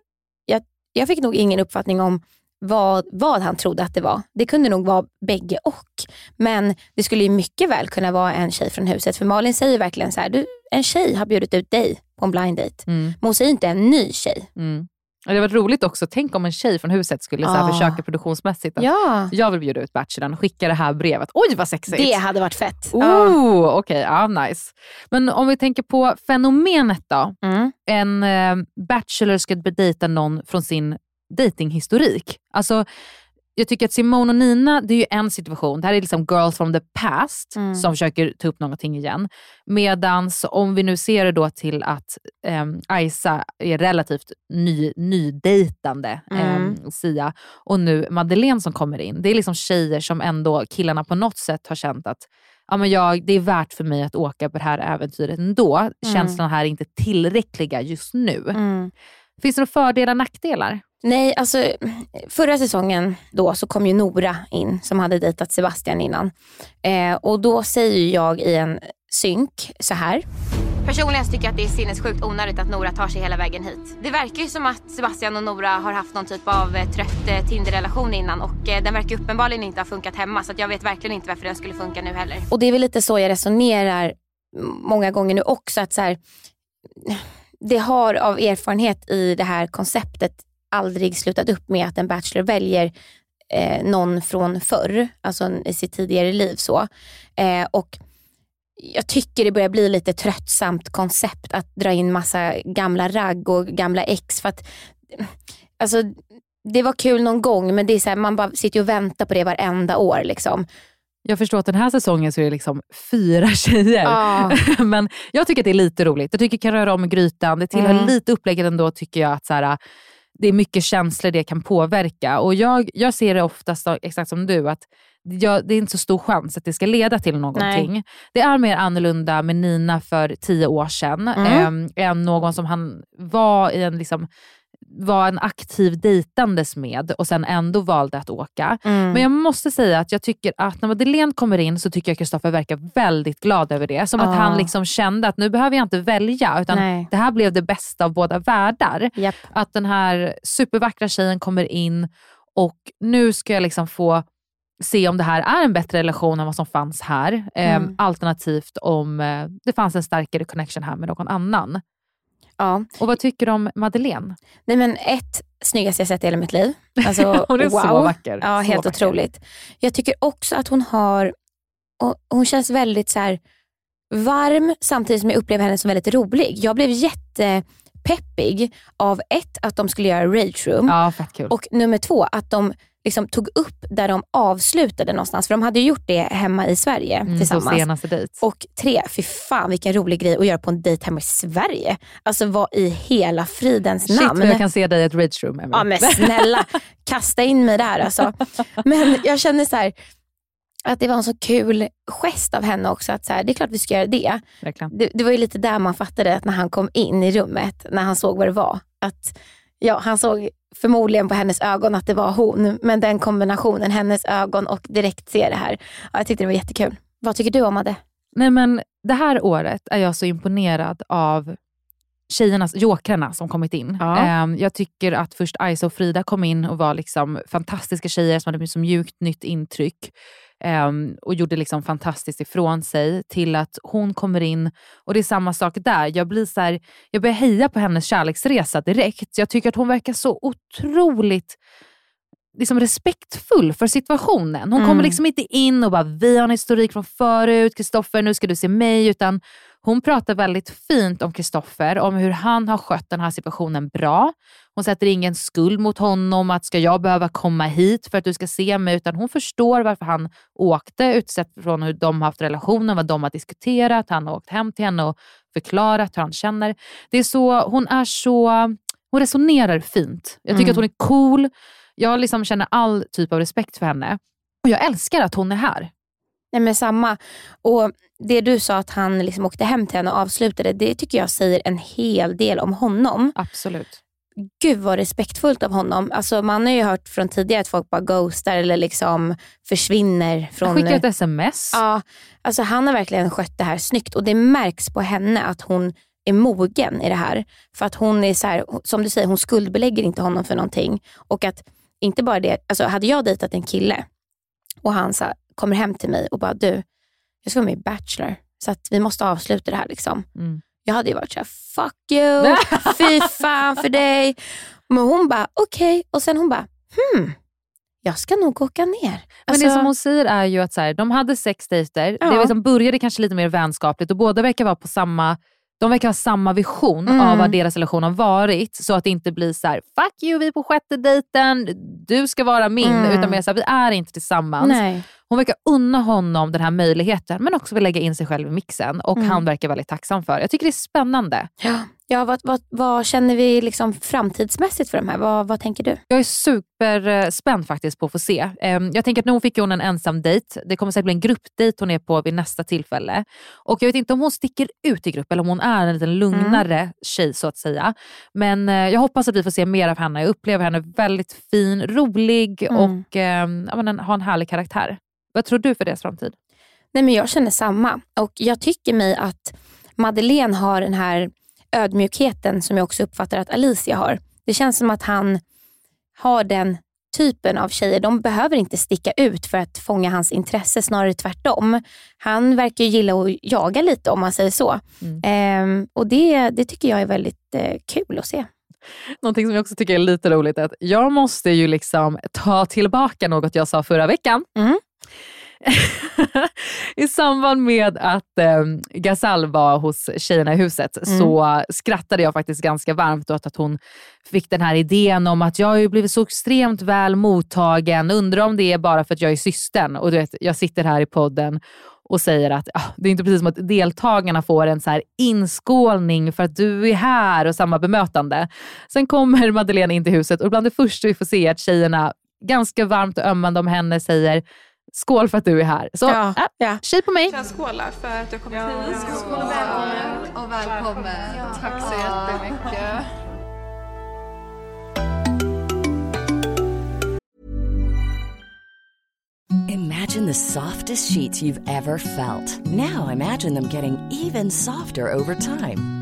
jag, jag fick nog ingen uppfattning om vad, vad han trodde att det var. Det kunde nog vara bägge och. Men det skulle ju mycket väl kunna vara en tjej från huset. För Malin säger verkligen så här, du, en tjej har bjudit ut dig på en blind date. Men hon säger inte en ny tjej. Mm. Och det var roligt också, tänk om en tjej från huset skulle så här, Ah. försöka produktionsmässigt att Ja. jag vill bjuda ut Bachelorn och skicka det här brevet. Oj vad sexigt! Det hade varit fett. Oh, Okej, ja, nice. Men om vi tänker på fenomenet då. Mm. En eh, bachelor ska dejta någon från sin datinghistorik. Alltså, jag tycker att Simone och Nina, det är ju en situation. Det här är liksom girls from the past Mm. som försöker ta upp någonting igen. Medans om vi nu ser det då till att eh, Isa är relativt ny, nydejtande Mm. eh, Sia och nu Madeleine som kommer in. Det är liksom tjejer som ändå killarna på något sätt har känt att ja, men jag, det är värt för mig att åka på det här äventyret ändå. Mm. Känslorna här är inte tillräckliga just nu. Mm. Finns det några fördelar och nackdelar? Nej, alltså förra säsongen då så kom ju Nora in som hade dejtat Sebastian innan. Eh, och då säger jag i en synk så här. Personligen tycker jag att det är sinnessjukt onödigt att Nora tar sig hela vägen hit. Det verkar ju som att Sebastian och Nora har haft någon typ av eh, trött eh, Tinder-relation innan och eh, den verkar uppenbarligen inte ha funkat hemma så att jag vet verkligen inte varför den skulle funka nu heller. Och det är väl lite så jag resonerar många gånger nu också att så här, det har av erfarenhet i det här konceptet aldrig slutat upp med att en bachelor väljer eh, någon från förr, alltså i sitt tidigare liv. så. Eh, och jag tycker det börjar bli lite tröttsamt koncept att dra in massa gamla ragg och gamla ex. För att, alltså, det var kul någon gång men det är så här, man bara sitter och väntar på det varenda år. Liksom. Jag förstår att den här säsongen så är det liksom fyra tjejer. Ja. Men jag tycker att det är lite roligt. Jag tycker det kan röra om grytan. Det tillhör Mm. lite upplägget ändå tycker jag att så här, det är mycket känslor det kan påverka. Och jag, jag ser det oftast exakt som du, att jag, det är inte så stor chans att det ska leda till någonting. Nej. Det är mer annorlunda med Nina för tio år sedan Mm. eh, än någon som han var i en liksom var en aktiv dejtandes med och sen ändå valde att åka. Mm. Men jag måste säga att jag tycker att när Madeleine kommer in så tycker jag Kristoffer verkar väldigt glad över det. Som Ja. att han liksom kände att nu behöver jag inte välja utan Nej. det här blev det bästa av båda världar. Japp. Att den här supervackra tjejen kommer in och nu ska jag liksom få se om det här är en bättre relation än vad som fanns här. Mm. Eh, alternativt om eh, det fanns en starkare connection här med någon annan. Ja. Och vad tycker du om Madeleine? Nej men ett, snyggaste jag sett i hela mitt liv. Alltså, Hon är wow. så vacker. Ja, Så helt vacker. otroligt. Jag tycker också att hon har, hon känns väldigt så här varm samtidigt som jag upplever henne som väldigt rolig. Jag blev jättepeppig av ett, att de skulle göra Rage Room Ja, och nummer två, att de liksom tog upp där de avslutade någonstans. För de hade gjort det hemma i Sverige Mm, tillsammans. senaste dejt. Och tre, fy fan vilken rolig grej att göra på en dejt hemma i Sverige. Alltså vad i hela fridens Shit namn. vad jag kan se dig i ett rage room. Emily. Ja men snälla, kasta in mig där alltså. Men jag känner så här, att det var en så kul gest av henne också. Att så här, det är klart vi ska göra det. Det. Det var ju lite där man fattade att när han kom in i rummet, när han såg vad det var. Att, ja, han såg förmodligen på hennes ögon att det var hon, men den kombinationen, hennes ögon och direkt se det här. Ja, jag tyckte det var jättekul. Vad tycker du om Madde? Nej, men det här året är jag så imponerad av tjejernas, jokrarna som kommit in. Ja. Ehm, jag tycker att först Isa och Frida kom in och var liksom fantastiska tjejer som hade så mjukt nytt intryck. Ehm, och gjorde liksom fantastiskt ifrån sig till att hon kommer in och det är samma sak där. Jag, blir så här, jag börjar heja på hennes kärleksresa direkt. Jag tycker att hon verkar så otroligt liksom respektfull för situationen. Hon Mm. kommer liksom inte in och bara, vi har en historik från förut, Kristoffer nu ska du se mig, utan hon pratar väldigt fint om Kristoffer, om hur han har skött den här situationen bra. Hon sätter ingen skuld mot honom, att ska jag behöva komma hit för att du ska se mig, utan hon förstår varför han åkte utsett från hur de har haft relationen, vad de har diskuterat. Han har åkt hem till henne och förklarat hur han känner. Det är så, hon är så, hon resonerar fint. Jag tycker Mm. att hon är cool. Jag liksom känner all typ av respekt för henne. Och jag älskar att hon är här. Nej men samma. Och Det du sa att han liksom åkte hem till henne och avslutade, det tycker jag säger en hel del om honom. Absolut. Gud vad respektfullt av honom. Alltså, man har ju hört från tidigare att folk bara ghostar eller liksom försvinner. Från, Skicka ett sms. Ja, alltså han har verkligen skött det här snyggt och det märks på henne att hon är mogen i det här. För att hon är så här, som du säger, hon skuldbelägger inte honom för någonting. Och att inte bara det, alltså hade jag dejtat en kille och han så här, kommer hem till mig och bara du, jag ska vara med i Bachelor så att vi måste avsluta det här. Liksom. Mm. Jag hade ju varit såhär, fuck you, fy fan för dig. Men hon bara, okej. Och sen hon bara, hmm, jag ska nog åka ner. Men Alltså- det som hon säger är ju att så här, de hade sex dejter. Ja. Det liksom började kanske lite mer vänskapligt och båda verkar vara på samma de verkar ha samma vision Mm. av vad deras relation har varit. Så att det inte blir så här: fuck you, vi är på sjätte dejten, du ska vara min. Mm. Utan mer så här, vi är inte tillsammans. Nej. Hon verkar unna honom den här möjligheten men också vill lägga in sig själv i mixen. Och Mm. han verkar väldigt tacksam för det. Jag tycker det är spännande. Ja, ja vad, vad, vad känner vi liksom framtidsmässigt för de här? Vad, vad tänker du? Jag är superspänd faktiskt på att få se. Ehm, Jag tänker att nu fick hon en ensam dejt. Det kommer säkert bli en gruppdejt hon är på vid nästa tillfälle. Och Jag vet inte om hon sticker ut i grupp eller om hon är en lite lugnare tjej så att säga. Men eh, jag hoppas att vi får se mer av henne. Jag upplever henne väldigt fin, rolig Mm. och ehm, ja, men en, har en härlig karaktär. Vad tror du för deras framtid? Nej, men jag känner samma. Och Jag tycker mig att Madeleine har den här ödmjukheten som jag också uppfattar att Alicia har. Det känns som att han har den typen av tjejer. De behöver inte sticka ut för att fånga hans intresse, snarare tvärtom. Han verkar gilla att jaga lite om man säger så. Ehm, och det, det tycker jag är väldigt eh, kul att se. Någonting som jag också tycker är lite roligt är att jag måste ju liksom ta tillbaka något jag sa förra veckan. I samband med att eh, Gazal var hos tjejerna i huset Mm. så skrattade jag faktiskt ganska varmt åt att hon fick den här idén om att jag har ju blivit så extremt väl mottagen. Undrar om det är bara för att jag är systern. Och du vet, jag sitter här i podden och säger att ah, det är inte precis som att deltagarna får en så här inskålning för att du är här och samma bemötande. Sen kommer Madeleine in till huset och bland det första vi får se är att tjejerna ganska varmt och ömmande om henne säger skål för att du är här. Så Ja, ja. tjej på mig. Skåla för att jag kom hit. Skål och välkommen. Och välkommen. Tack så jättemycket. Imagine the softest sheets you've ever felt. Now imagine them getting even softer over time.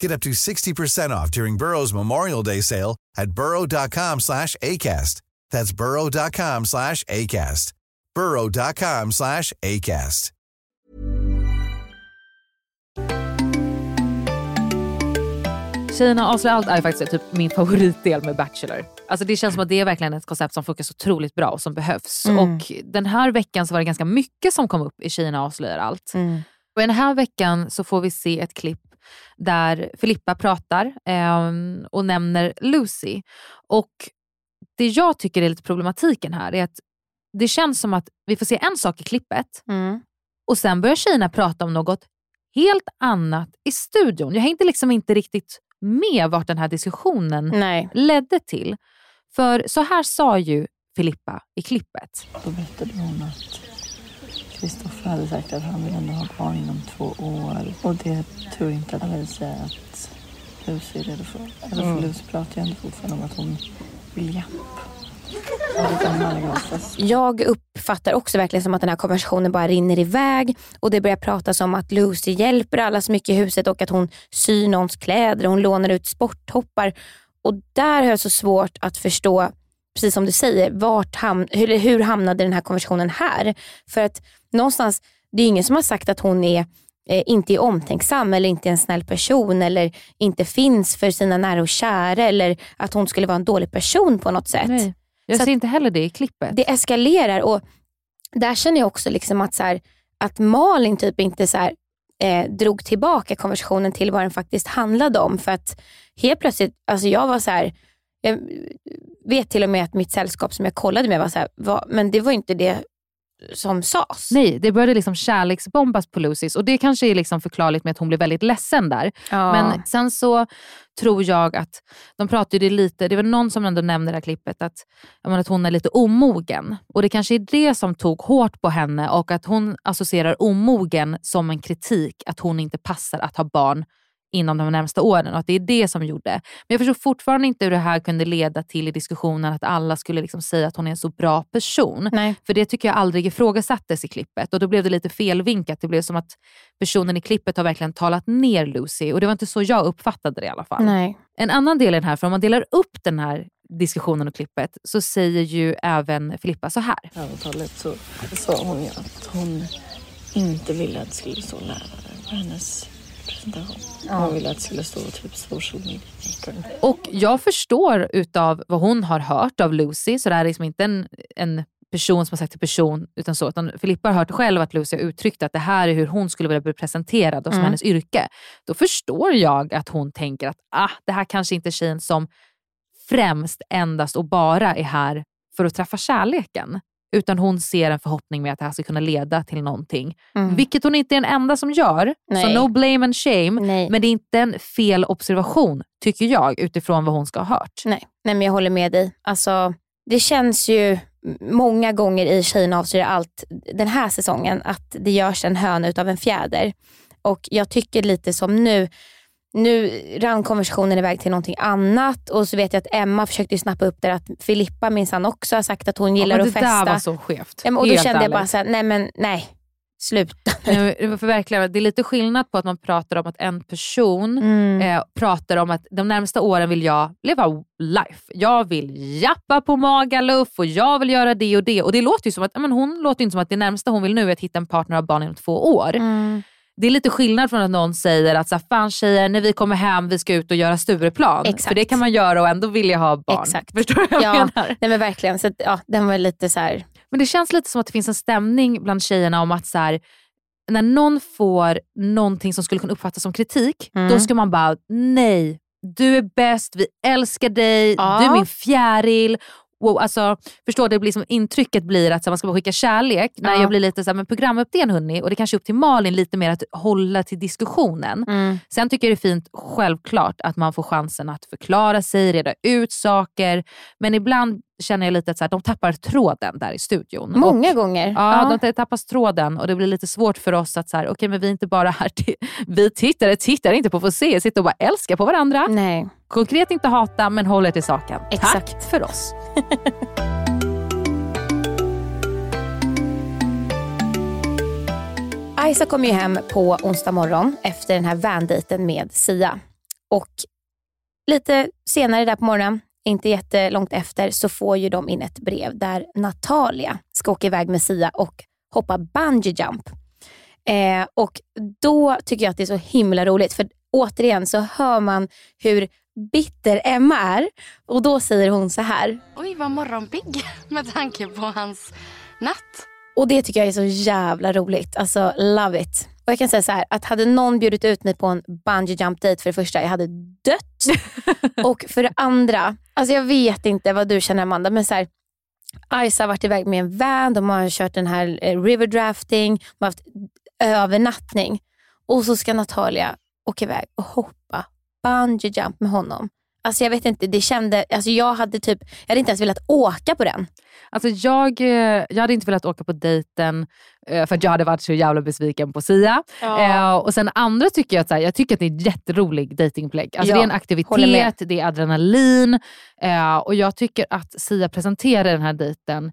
Get up to 60% off during Burrow's Memorial Day sale at burrow.com slash ACAST. That's burrow.com slash ACAST. burrow.com slash ACAST. Tjejerna avslöjar allt är faktiskt typ min favoritdel med Bachelor. Alltså det känns som att det är verkligen ett koncept som funkar så otroligt bra och som behövs. Mm. Och Den här veckan så var det ganska mycket som kom upp i Tjejerna avslöjar allt. Mm. Och Den här veckan så får vi se ett klipp där Filippa pratar ehm, och nämner Lucy. Och Det jag tycker är lite problematiken här är att det känns som att vi får se en sak i klippet Mm. och sen börjar tjejerna prata om något helt annat i studion. Jag hängde liksom inte riktigt med vart den här diskussionen Nej. ledde till. För så här sa ju Filippa i klippet. Då berättade hon att Kristoffer hade sagt att han vill ändå ha barn inom två år. Och det tror inte att Alicia att Lucy är redo för. Eller för Mm. Lucy pratar ju ändå fortfarande om att hon vill japp. Jag uppfattar också verkligen som att den här konversationen bara rinner iväg och det börjar pratas om att Lucy hjälper alla så mycket i huset och att hon syr någons kläder och hon lånar ut sporttoppar. Och där har jag så svårt att förstå, precis som du säger, vart ham- hur, hur hamnade den här konversationen här? För att någonstans, det är ingen som har sagt att hon är eh, inte är omtänksam eller inte är en snäll person eller inte finns för sina nära och kära eller att hon skulle vara en dålig person på något sätt. Nej, jag Så ser inte heller det i klippet. det eskalerar och där känner jag också liksom att, så här, att Malin typ inte så här, eh, drog tillbaka konversationen till vad den faktiskt handlade om. För att helt plötsligt, alltså jag var så här, jag vet till och med att mitt sällskap som jag kollade med var så här, "Va? men det var inte det som sades. Nej, det började liksom kärleksbombas på Lucys och det kanske är liksom förklarligt med att hon blev väldigt ledsen där. Ja. Men sen så tror jag att, de pratade lite, det var någon som ändå nämnde det här klippet att, menar, att hon är lite omogen. Och det kanske är det som tog hårt på henne och att hon associerar omogen som en kritik, att hon inte passar att ha barn inom de närmsta åren och att det är det som gjorde. Men jag förstår fortfarande inte hur det här kunde leda till i diskussionen att alla skulle liksom säga att hon är en så bra person. Nej. För det tycker jag aldrig ifrågasattes i klippet och då blev det lite felvinkat. Det blev som att personen i klippet har verkligen talat ner Lucy och det var inte så jag uppfattade det i alla fall. Nej. En annan del i den här, för om man delar upp den här diskussionen och klippet så säger ju även Filippa så här. övertalet så sa hon ju att hon inte ville att det skulle stå lärare på hennes presentation. Hon ville att det skulle stå typ social media. Och jag förstår utav vad hon har hört av Lucy, så det här är liksom inte en, en person som har sagt till person, utan så. Utan Filippa har hört själv att Lucy har uttryckt att det här är hur hon skulle vilja bli presenterad och som Mm. hennes yrke. Då förstår jag att hon tänker att ah, det här kanske inte är tjejen som främst, endast och bara är här för att träffa kärleken. Utan hon ser en förhoppning med att det här ska kunna leda till någonting. Mm. Vilket hon inte är den enda som gör. Nej. Så no blame and shame. Men det är inte en fel observation, tycker jag, utifrån vad hon ska ha hört. Nej, nej men jag håller med dig. Alltså, det känns ju många gånger i Tjejerna avslöjar allt den här säsongen att det görs en höna utav en fjäder. Och jag tycker lite som nu, nu rann konversationen iväg till någonting annat och så vet jag att Emma försökte snappa upp det att Filippa minsann också har sagt att hon gillar men att det festa. där var så skevt. Ja, och då Helt kände jag ärligt. bara såhär, nej men nej, sluta. För verkligen, det är lite skillnad på att man pratar om att en person Mm. eh, pratar om att de närmsta åren vill jag leva life. Jag vill jappa på Magaluf och jag vill göra det och det. Och det låter ju som att, ja, men hon låter inte som att det närmsta hon vill nu är att hitta en partner och barn inom två år. Mm. Det är lite skillnad från att någon säger att så här, fan tjejer, när vi kommer hem vi ska ut och göra Stureplan. Exakt. För det kan man göra och ändå vilja ha barn. Exakt. Förstår du vad jag ja, menar? Nej men verkligen. Så att, ja, den var lite så här. Men det känns lite som att det finns en stämning bland tjejerna om att så här, när någon får någonting som skulle kunna uppfattas som kritik, Mm. då ska man bara nej, du är bäst, vi älskar dig, Ja. du är min fjäril. Wow, alltså, förstår det blir som, intrycket blir att så man ska bara skicka kärlek. När Ja. jag blir lite så här, men programuppdelning hörni, och det kanske är upp till Malin lite mer att hålla till diskussionen. Mm. Sen tycker jag det är fint, självklart, att man får chansen att förklara sig, reda ut saker. Men ibland känner jag lite att så här, de tappar tråden där i studion. Många och, gånger. Ja, de tappar tråden och det blir lite svårt för oss att så här, okej men vi är inte bara här till, vi tittare tittar inte på att se, sitter och bara älskar på varandra. Nej. Konkret inte hata men håller till saken. Exakt. Tack för oss. Isa kom ju hem på onsdag morgon efter den här vandejten med Sia. Och lite senare där på morgonen, inte jättelångt efter, så får ju de in ett brev där Natalia ska åka iväg med Sia och hoppa bungee jump. Eh, och då tycker jag att det är så himla roligt för återigen så hör man hur bitter Emma är och då säger hon så här. Oj, vad morgonpigg med tanke på hans natt. Och det tycker jag är så jävla roligt. Alltså love it. Och jag kan säga så här, att hade någon bjudit ut mig på en bungee jump date för det första, jag hade dött. och för det andra, alltså jag vet inte vad du känner Amanda, men så här, Isa har varit iväg med en van, de har kört den här eh, river drafting, de har haft övernattning. Och så ska Natalia åka iväg och hoppa bungee jump med honom. Alltså jag vet inte, det kände, alltså jag hade typ, jag hade inte ens velat åka på den. Alltså jag, eh, jag hade inte velat åka på dejten eh, för att jag hade varit så jävla besviken på Sia. Ja. Eh, och sen andra tycker jag att, så här, jag tycker att det är en jätterolig dejtingupplägg. Alltså Ja, det är en aktivitet, det är adrenalin och jag tycker att Sia presenterar den här dejten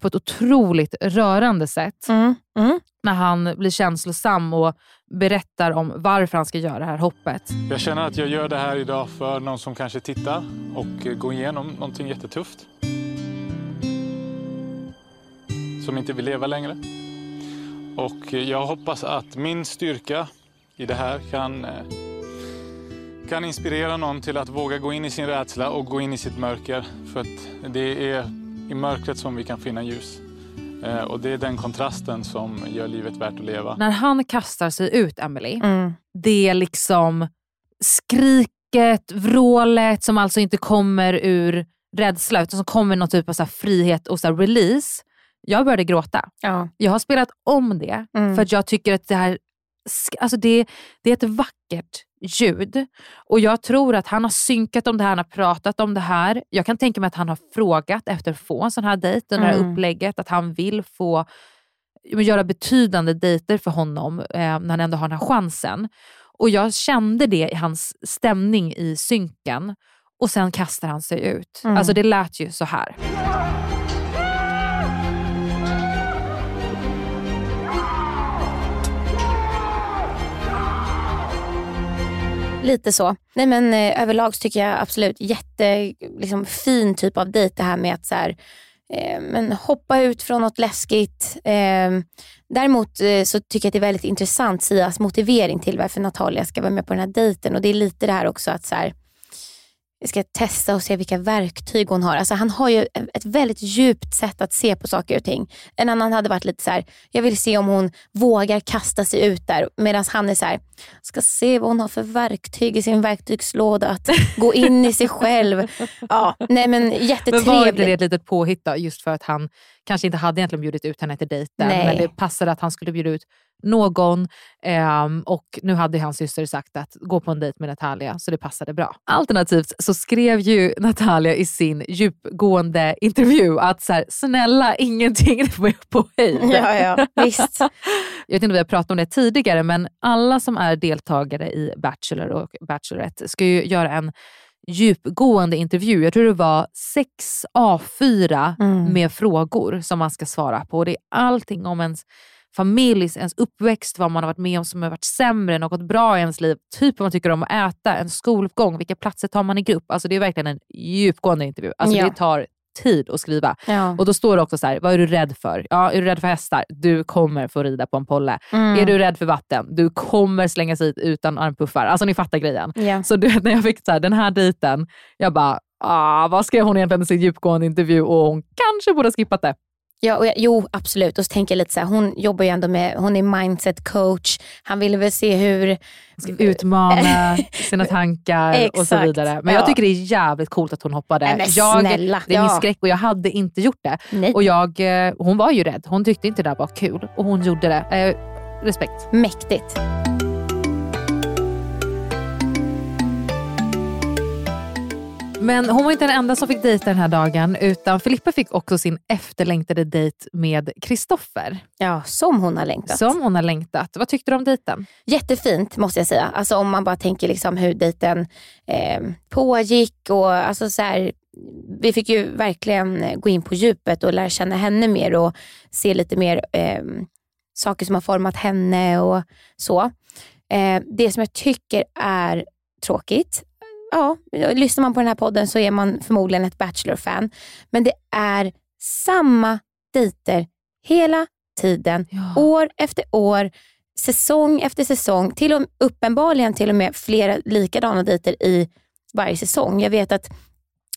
på ett otroligt rörande sätt. Mm. När han blir känslosam och berättar om varför han ska göra det här hoppet. Jag känner att jag gör det här idag för någon som kanske tittar och eh, går igenom någonting jättetufft. Som inte vill leva längre. Och eh, jag hoppas att min styrka i det här kan, eh, kan inspirera någon till att våga gå in i sin rädsla och gå in i sitt mörker. För att det är i mörkret som vi kan finna ljus. Eh, Och det är den kontrasten som gör livet värt att leva. När han kastar sig ut, Emily, Mm. det är liksom skriket, vrålet som alltså inte kommer ur rädsla utan som kommer någon typ av så här frihet och så här release. Jag började gråta. Ja. Jag har spelat om det Mm. för att jag tycker att det här alltså det, det är ett vackert ljud. Och jag tror att han har synkat om det här, han har pratat om det här. Jag kan tänka mig att han har frågat efter att få en sån här dejt, det här Mm. upplägget, att han vill få göra betydande dejter för honom eh, när han ändå har den här chansen. Och jag kände det i hans stämning i synken och sen kastar han sig ut. Mm. Alltså det lät ju så här. Lite så. Nej men eh, överlag så tycker jag absolut jätte liksom, fin typ av dejt det här med att så här, eh, men hoppa ut från något läskigt. Eh, däremot eh, så tycker jag att det är väldigt intressant Sias motivering till varför Natalia ska vara med på den här dejten och det är lite det här också att så här, vi ska testa och se vilka verktyg hon har. Alltså han har ju ett väldigt djupt sätt att se på saker och ting. En annan hade varit lite så här, jag vill se om hon vågar kasta sig ut där. Medan han är så här, ska se vad hon har för verktyg i sin verktygslåda. Att gå in i sig själv. Ja, nej men Men var inte det jättetrevligt. ett litet påhitt då, just för att han kanske inte hade egentligen bjudit ut henne till dejten, Nej. men det passade att han skulle bjuda ut någon ehm, och nu hade hans syster sagt att gå på en dejt med Natalia, så det passade bra. Alternativt så skrev ju Natalia i sin djupgående intervju att så här, snälla ingenting på höjd. Ja, ja, visst. Jag vet inte om vi har pratat om det tidigare, men alla som är deltagare i Bachelor och Bachelorette ska ju göra en djupgående intervju. Jag tror det var sex A4 Mm. med frågor som man ska svara på. Det är allting om ens familj, ens uppväxt, vad man har varit med om som har varit sämre, något bra i ens liv, typ vad man tycker om att äta, en skolgång, vilka platser tar man i grupp. Alltså det är verkligen en djupgående intervju. Alltså Ja. Det tar tid att skriva. Ja. Och då står det också så här, vad är du rädd för? Ja, är du rädd för hästar? Du kommer få rida på en polle. Mm. Är du rädd för vatten? Du kommer slängas hit utan armpuffar. Alltså ni fattar grejen. Ja. Så du vet, när jag fick så här, den här dejten, jag bara, ah, vad skrev hon egentligen i sin djupgående intervju och hon kanske borde ha skippat det. Ja, och jag, jo absolut. Och så tänker jag lite så här, hon jobbar ju ändå med, hon är mindset coach. Han ville väl se hur... Utmana sina tankar och så vidare. Men ja. jag tycker det är jävligt coolt att hon hoppade. Nej, men jag, snälla, det är min ja. skräck och jag hade inte gjort det. Nej. Och jag, eh, hon var ju rädd. Hon tyckte inte det där var kul och hon gjorde det. Eh, respekt. Mäktigt. Men hon var inte den enda som fick dejta den här dagen utan Filippa fick också sin efterlängtade dejt med Kristoffer. Ja, som hon har längtat. Som hon har längtat. Vad tyckte du om dejten? Jättefint måste jag säga. Alltså om man bara tänker liksom hur dejten eh, pågick och alltså så här, vi fick ju verkligen eh, gå in på djupet och lära känna henne mer och se lite mer eh, saker som har format henne och så. Eh, det som jag tycker är tråkigt, ja, lyssnar man på den här podden så är man förmodligen ett Bachelor-fan, men det är samma dejter hela tiden, år efter år, säsong efter säsong, till och, uppenbarligen till och med flera likadana dejter i varje säsong. Jag vet att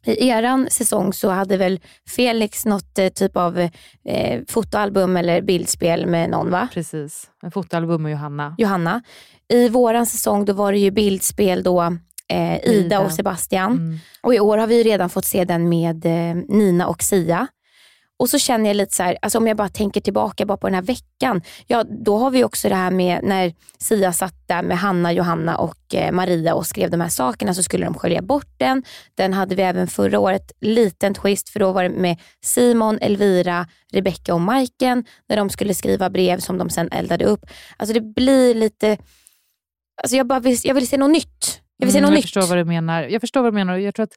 i eran säsong så hade väl Felix något eh, typ av eh, fotoalbum eller bildspel med någon va? Precis, en fotoalbum med Johanna. Johanna. I våran säsong då var det ju bildspel då eh, Ida, Ida. och Sebastian. Mm. Och i år har vi redan fått se den med eh, Nina och Sia. Och så känner jag lite så här, alltså om jag bara tänker tillbaka bara på den här veckan. Ja, då har vi också det här med när Sia satt där med Hanna, Johanna och eh, Maria och skrev de här sakerna så skulle de skölja bort den. Den hade vi även förra året, liten twist för då var det med Simon, Elvira, Rebecca och Majken när de skulle skriva brev som de sen eldade upp. Alltså det blir lite, alltså jag, bara vill, jag vill se något nytt. Jag vill se Mm, något jag nytt. förstår vad du menar. Jag förstår vad du menar. Jag tror att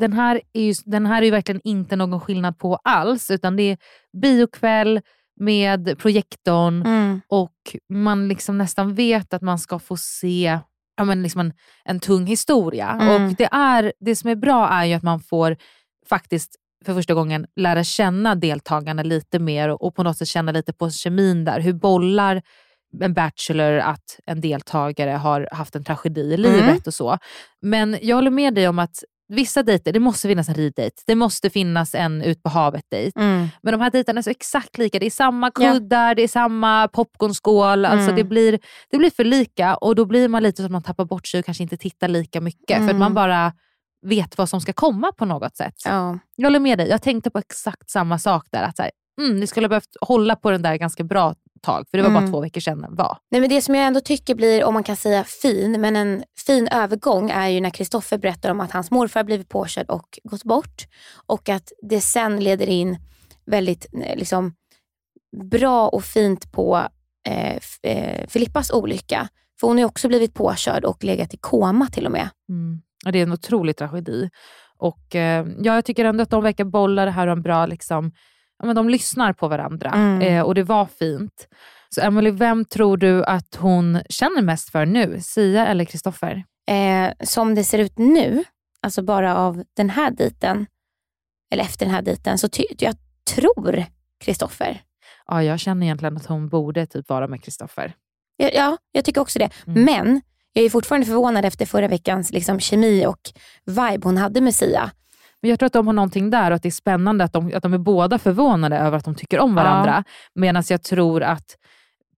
den här är ju, den här är ju verkligen inte någon skillnad på alls, utan det är biokväll med projektorn Mm. och man liksom nästan vet att man ska få se ja, men liksom en, en tung historia. Mm. Och det, är, det som är bra är ju att man får faktiskt för första gången lära känna deltagarna lite mer och, och på något sätt känna lite på kemin där. Hur bollar en bachelor att en deltagare har haft en tragedi i livet Mm. och så. Men jag håller med dig om att vissa dejter, det måste finnas en riddejt. Det måste finnas en ut på havet-dejt. Mm. Men de här dejterna är så exakt lika. Det är samma kuddar, det är samma popcornskål. Alltså Mm. det, blir, det blir för lika och då blir man lite så att man tappar bort sig och kanske inte tittar lika mycket. För att Mm. man bara vet vad som ska komma på något sätt. Ja. Jag håller med dig. Jag tänkte på exakt samma sak där. Att så här, mm, ni skulle ha behövt hålla på den där ganska bra tag. För det var bara Mm. två veckor sedan den var. Nej, men det som jag ändå tycker blir, om man kan säga fin, men en fin övergång är ju när Kristoffer berättar om att hans morfar blivit påkörd och gått bort. Och att det sen leder in väldigt eh, liksom, bra och fint på eh, eh, Filippas olycka. För hon har också blivit påkörd och legat i koma till och med. Mm. Och det är en otrolig tragedi. Och eh, ja, Jag tycker ändå att de verkar bolla det här och en bra, liksom, ja, men de lyssnar på varandra. Mm. Eh, och det var fint. Så Emily, vem tror du att hon känner mest för nu? Sia eller Kristoffer? Eh, som det ser ut nu, alltså bara av den här dejten, eller efter den här dejten, så ty- jag tror Kristoffer. Ja, jag känner egentligen att hon borde typ vara med Kristoffer. Ja, ja, jag tycker också det. Mm. Men jag är fortfarande förvånad efter förra veckans liksom, kemi och vibe hon hade med Sia. Men jag tror att de har någonting där och att det är spännande att de, att de är båda förvånade över att de tycker om varandra. Medan jag tror att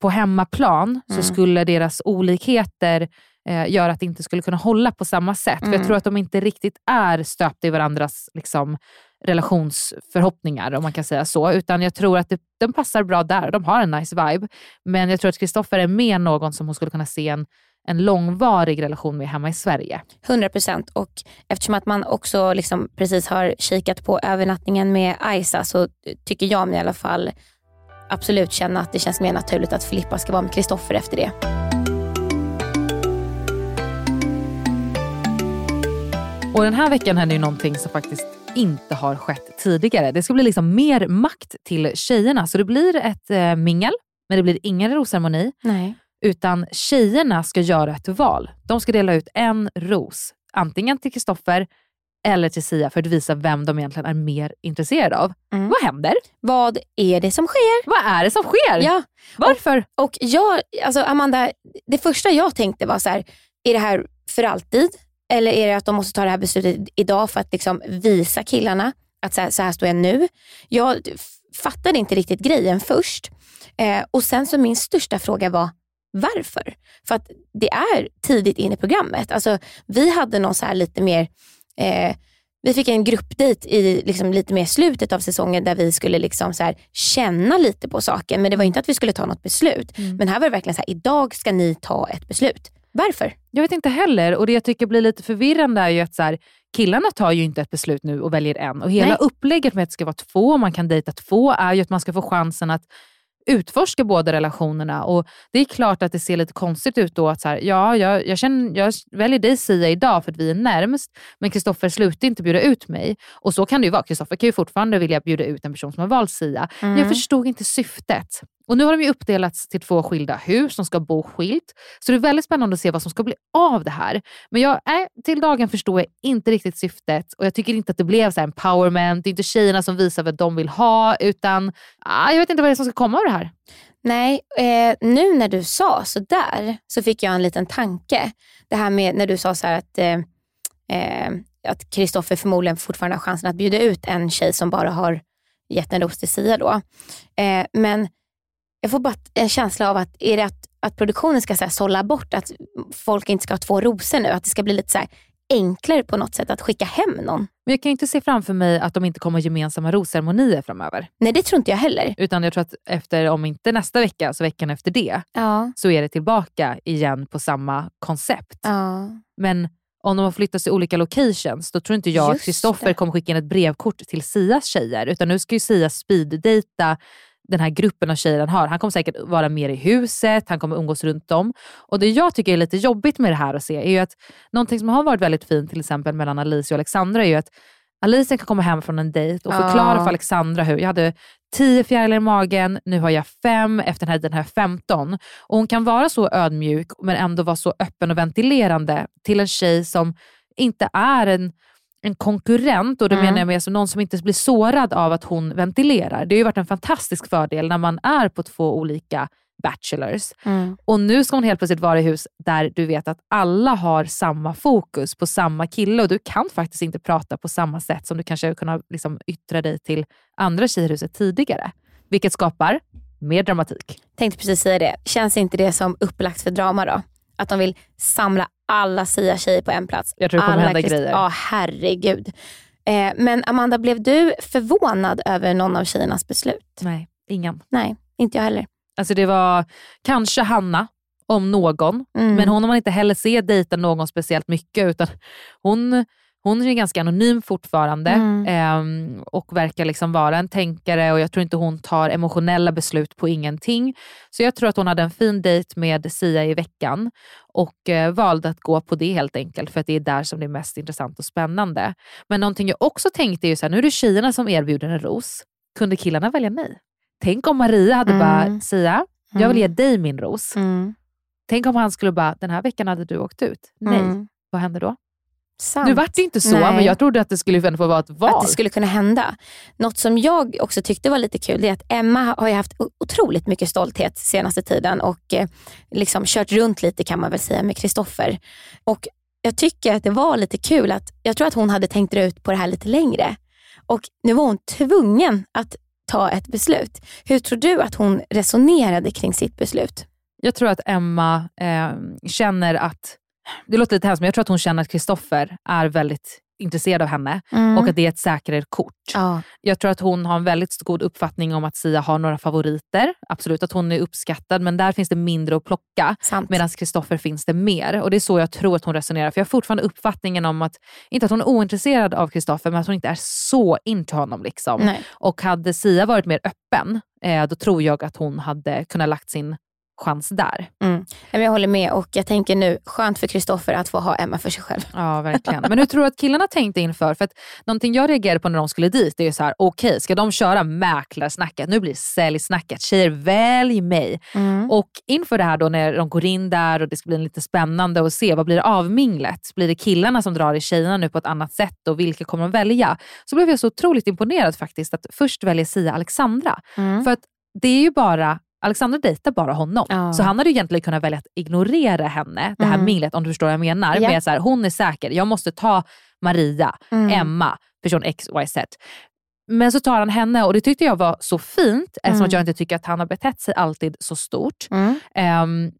på hemmaplan så Mm. skulle deras olikheter eh, göra att det inte skulle kunna hålla på samma sätt. För Mm. jag tror att de inte riktigt är stöpta i varandras liksom, relationsförhoppningar, om man kan säga så. Utan jag tror att det, de passar bra där. De har en nice vibe. Men jag tror att Kristoffer är mer någon som hon skulle kunna se en, en långvarig relation med hemma i Sverige. 100 procent. Och eftersom att man också liksom precis har kikat på övernattningen med Aisa så tycker jag mig i alla fall absolut känna att det känns mer naturligt att Filippa ska vara med Kristoffer efter det. Och den här veckan hände ju någonting som faktiskt inte har skett tidigare. Det ska bli liksom mer makt till tjejerna. Så det blir ett eh, mingel, men det blir ingen rosceremoni. Nej. Utan tjejerna ska göra ett val. De ska dela ut en ros. Antingen till Kristoffer eller till Sia för att visa vem de egentligen är mer intresserade av. Mm. Vad händer? Vad är det som sker? Vad är det som sker? Ja. Varför? Och, och jag, alltså Amanda, det första jag tänkte var så här, är det här för alltid? Eller är det att de måste ta det här beslutet idag för att liksom visa killarna att så här, så här står jag nu? Jag fattade inte riktigt grejen först. Eh, och sen så min största fråga var varför? För att det är tidigt in i programmet. Alltså, vi hade någon så här lite mer eh, vi fick en gruppdejt i liksom lite mer slutet av säsongen där vi skulle liksom så känna lite på saken. Men det var inte att vi skulle ta något beslut. Mm. Men här var det verkligen så här, idag ska ni ta ett beslut. Varför? Jag vet inte heller. Och det jag tycker blir lite förvirrande är ju att så här, killarna tar ju inte ett beslut nu och väljer en. Och hela Nej. upplägget med att det ska vara två, man kan dejta två, är ju att man ska få chansen att utforska båda relationerna. Och Det är klart att det ser lite konstigt ut då att så här, ja, jag, jag, känner, jag väljer dig Sia idag för att vi är närmst, men Kristoffer slutar inte bjuda ut mig. Och så kan det ju vara. Kristoffer kan ju fortfarande vilja bjuda ut en person som har valt Sia. Mm. Jag förstod inte syftet. Och Nu har de ju uppdelats till två skilda hus, de ska bo skilt. Så det är väldigt spännande att se vad som ska bli av det här. Men jag, äh, till dagen förstår jag inte riktigt syftet och jag tycker inte att det blev så här empowerment. Det är inte tjejerna som visar vad de vill ha, utan äh, jag vet inte vad det är som ska komma av det här. Nej, eh, nu när du sa sådär så fick jag en liten tanke. Det här med när du sa så här att eh, eh, att Kristoffer förmodligen fortfarande har chansen att bjuda ut en tjej som bara har gett en ros till Sia då. Eh, men jag får bara en känsla av att, är det att, att produktionen ska så här, sålla bort att folk inte ska ha två rosor nu? Att det ska bli lite så här, enklare på något sätt att skicka hem någon? Men jag kan inte se framför mig att de inte kommer ha gemensamma rosceremonier framöver. Nej, det tror inte jag heller. Utan jag tror att efter, om inte nästa vecka, så veckan efter det, Ja. så är det tillbaka igen på samma koncept. Ja. Men om de har flyttat till olika locations, då tror inte jag att Just Kristoffer det. kommer skicka in ett brevkort till Sias tjejer. Utan nu ska ju Sia speeddejta den här gruppen av tjejer han har. Han kommer säkert vara mer i huset, han kommer umgås runt om. Och Det jag tycker är lite jobbigt med det här att se är ju att någonting som har varit väldigt fint till exempel mellan Alicia och Alexandra är ju att Alicia kan komma hem från en dejt och förklara Ja. för Alexandra hur jag hade tio fjärilar i magen, nu har jag fem, efter den här dejten har jag 15. Och hon kan vara så ödmjuk men ändå vara så öppen och ventilerande till en tjej som inte är en, en konkurrent och då Mm. menar jag mer som någon som inte blir sårad av att hon ventilerar. Det har ju varit en fantastisk fördel när man är på två olika bachelors. Mm. Och nu ska hon helt plötsligt vara i hus där du vet att alla har samma fokus på samma kille och du kan faktiskt inte prata på samma sätt som du kanske kunnat liksom yttra dig till andra tjejer i huset tidigare. Vilket skapar mer dramatik. Tänkte precis säga det. Känns inte det som upplagt för drama då? Att de vill samla alla Sia-tjejer på en plats. Jag tror det kommer alla hända Krist- grejer. Ja, herregud. Eh, men Amanda, blev du förvånad över någon av tjejernas beslut? Nej, ingen. Nej, inte jag heller. Alltså det var kanske Hanna, om någon. Mm. Men hon har man inte heller se dejta någon speciellt mycket. utan Hon, hon är ganska anonym fortfarande Mm. ehm, och verkar liksom vara en tänkare och jag tror inte hon tar emotionella beslut på ingenting. Så jag tror att hon hade en fin dejt med Sia i veckan och eh, valde att gå på det helt enkelt för att det är där som det är mest intressant och spännande. Men någonting jag också tänkte är ju så här, nu är det tjejerna som erbjuder en ros. Kunde killarna välja nej? Tänk om Maria hade Mm. bara, Sia, jag vill ge dig min ros. Mm. Tänk om han skulle bara, den här veckan hade du åkt ut. Nej, Mm. vad händer då? Sant. Nu vart det inte så, Nej. men jag trodde att det skulle få vara ett val. Att det skulle kunna hända. Något som jag också tyckte var lite kul det är att Emma har haft otroligt mycket stolthet senaste tiden och eh, liksom kört runt lite kan man väl säga med Kristoffer. Och jag tycker att det var lite kul att jag tror att hon hade tänkt ut på det här lite längre. Och nu var hon tvungen att ta ett beslut. Hur tror du att hon resonerade kring sitt beslut? Jag tror att Emma eh, känner att, det låter lite hemskt, men jag tror att hon känner att Kristoffer är väldigt intresserad av henne Mm. och att det är ett säkrare kort. Ja. Jag tror att hon har en väldigt god uppfattning om att Sia har några favoriter. Absolut att hon är uppskattad, men där finns det mindre att plocka. Medan Kristoffer finns det mer. Och Det är så jag tror att hon resonerar. För Jag har fortfarande uppfattningen om att, inte att hon är ointresserad av Kristoffer, men att hon inte är så into honom. Liksom. Nej. Och hade Sia varit mer öppen, eh, då tror jag att hon hade kunnat lagt sin chans där. Mm. Jag håller med och jag tänker nu, skönt för Kristoffer att få ha Emma för sig själv. Ja, verkligen. Men hur tror du att killarna tänkte inför? För att någonting jag reagerade på när de skulle dit, det är så här, okej, okay, ska de köra mäklarsnacket? Nu blir det säljsnacket. Tjejer, välj mig. Mm. Och inför det här då när de går in där och det ska bli lite spännande att se, vad blir det avminglet? Blir det killarna som drar i tjejerna nu på ett annat sätt och vilka kommer de välja? Så blev jag så otroligt imponerad faktiskt att först väljer Sia Alexandra. Mm. För att det är ju bara Alexandra dejtar bara honom. Ja. Så han hade ju egentligen kunnat välja att ignorera henne, det här Mm. minglet om du förstår vad jag menar. Ja. Med så här, hon är säker, jag måste ta Maria, Mm. Emma, person XYZ. Men så tar han henne och det tyckte jag var så fint eftersom Mm. att jag inte tycker att han har betett sig alltid så stort. Mm. Ehm,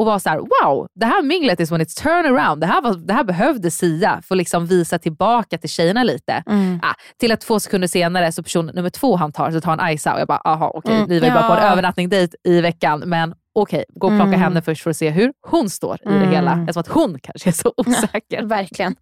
och var så här: wow, det här minglet is when it's turn around. Det här, var, det här behövde Sia för att liksom visa tillbaka till tjejerna lite. Mm. Ah, till att två sekunder senare så person nummer två han tar, så tar han Isa och jag bara, aha okej, Mm, ni var ju bara på en ja. övernattning dit i veckan men okej, gå och plocka Mm. henne först för att se hur hon står i Mm. det hela. Eftersom att hon kanske är så osäker. Verkligen.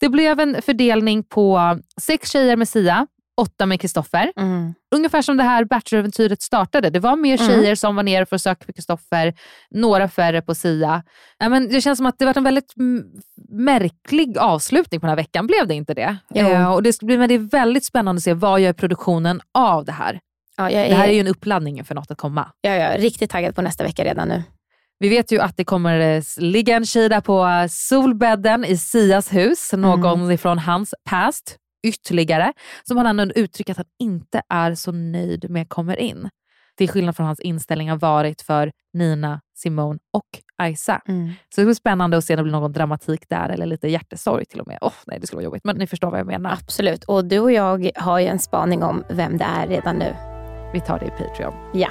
Det blev en fördelning på sex tjejer med Sia, åtta med Kristoffer. Mm. Ungefär som det här Bachelor-äventyret startade. Det var mer Mm. tjejer som var nere för att söka på Kristoffer, några färre på Sia. Ja, men det känns som att det var en väldigt mm, märklig avslutning på den här veckan, blev det inte det? Jo. Eh, och det, ska bli, men det är väldigt spännande att se vad gör produktionen av det här. Ja, är, Det här är ju en uppladdning för något att komma. jag är riktigt taggad på nästa vecka redan nu. Vi vet ju att det kommer eh, ligga en tjej där på eh, solbädden i Sias hus, någon Mm. ifrån hans past ytterligare, som han ändå uttrycker att han inte är så nöjd med kommer in. Till skillnad från hans inställning har varit för Nina, Simone och Isa. Mm. Så det blir spännande att se om det blir någon dramatik där eller lite hjärtesorg till och med. Åh, nej, det skulle vara jobbigt, men ni förstår vad jag menar. Absolut. Och du och jag har ju en spaning om vem det är redan nu. Vi tar det i Patreon. Ja.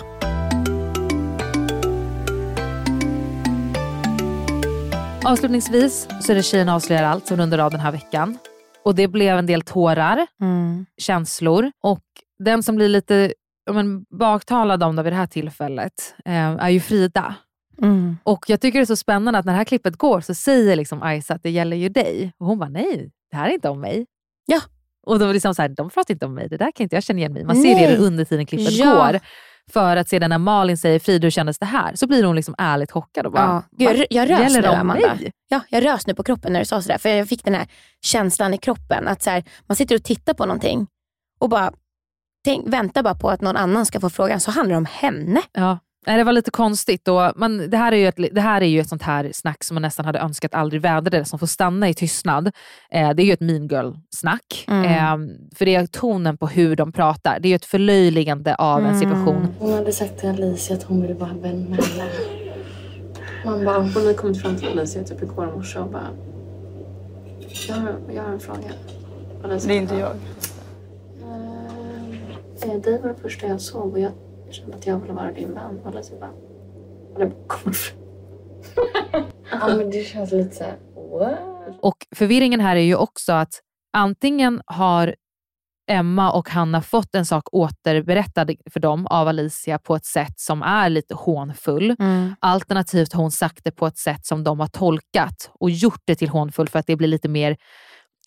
Avslutningsvis så är det Tjejerna avslöjar allt som rundar av den här veckan. Och det blev en del tårar, Mm. känslor och den som blir lite men, baktalad om det vid det här tillfället eh, är ju Frida. Mm. Och jag tycker det är så spännande att när det här klippet går så säger liksom Isa att det gäller ju dig. Och hon bara nej, det här är inte om mig. Ja. Och då var det liksom så här, de pratar inte om mig, det där kan inte jag känna igen mig. Man ser Nej. det under tiden klippet Ja. går. För att sedan när Malin säger Frida hur kändes det här? Så blir hon liksom ärligt chockad och bara, Ja. Gud, "Va? jag, jag rös nu Amanda. mig?" Ja, jag rös nu på kroppen när du sa sådär. För jag fick den här känslan i kroppen. Att så här, man sitter och tittar på någonting och bara tänk, väntar bara på att någon annan ska få frågan. Så handlar det om henne. Ja. Nej, det var lite konstigt. Och man, det, här är ju ett, det här är ju ett sånt här snack som man nästan hade önskat aldrig vädrade, som får stanna i tystnad. Eh, det är ju ett mean girl-snack. Mm. Eh, för det är tonen på hur de pratar. Det är ju ett förlöjligande av en Mm. situation. Hon hade sagt till Alicia att hon ville bara ha en mellan. Man bara, hon hade kommit fram till Alicia typ igår morse och bara... Jag har, jag har en fråga. Alicia Det är inte jag. Eh, dig var det första jag såg och jag kände att jag ville vara din vän. Och Alicia bara... Och det kommer ja men det känns lite såhär... What? Och förvirringen här är ju också att antingen har Emma och Hanna fått en sak återberättad för dem av Alicia på ett sätt som är lite hånfull. Mm. Alternativt har hon sagt det på ett sätt som de har tolkat och gjort det till hånfull för att det blir lite mer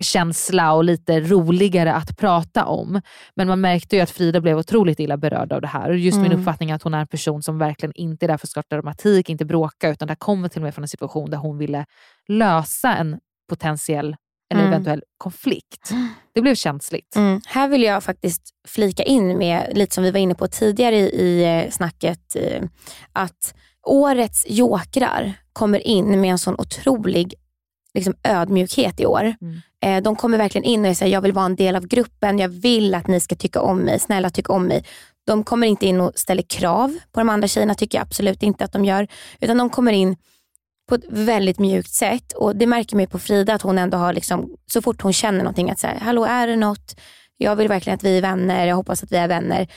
känsla och lite roligare att prata om. Men man märkte ju att Frida blev otroligt illa berörd av det här. Och just min Mm. uppfattning är att hon är en person som verkligen inte är där för att starta dramatik, inte bråka, utan det kommer till och med från en situation där hon ville lösa en potentiell eller Mm. eventuell konflikt. Det blev känsligt. Mm. Här vill jag faktiskt flika in med, lite som vi var inne på tidigare i, i eh, snacket, eh, att årets jokrar kommer in med en sån otrolig liksom, ödmjukhet i år. Mm. Eh, de kommer verkligen in och säger jag vill vara en del av gruppen, jag vill att ni ska tycka om mig, snälla tycka om mig. De kommer inte in och ställer krav på de andra tjejerna, tycker jag absolut inte att de gör. Utan de kommer in på ett väldigt mjukt sätt. Och Det märker man på Frida att hon ändå har, liksom, så fort hon känner någonting, att säga, hallå är det något? Jag vill verkligen att vi är vänner, jag hoppas att vi är vänner.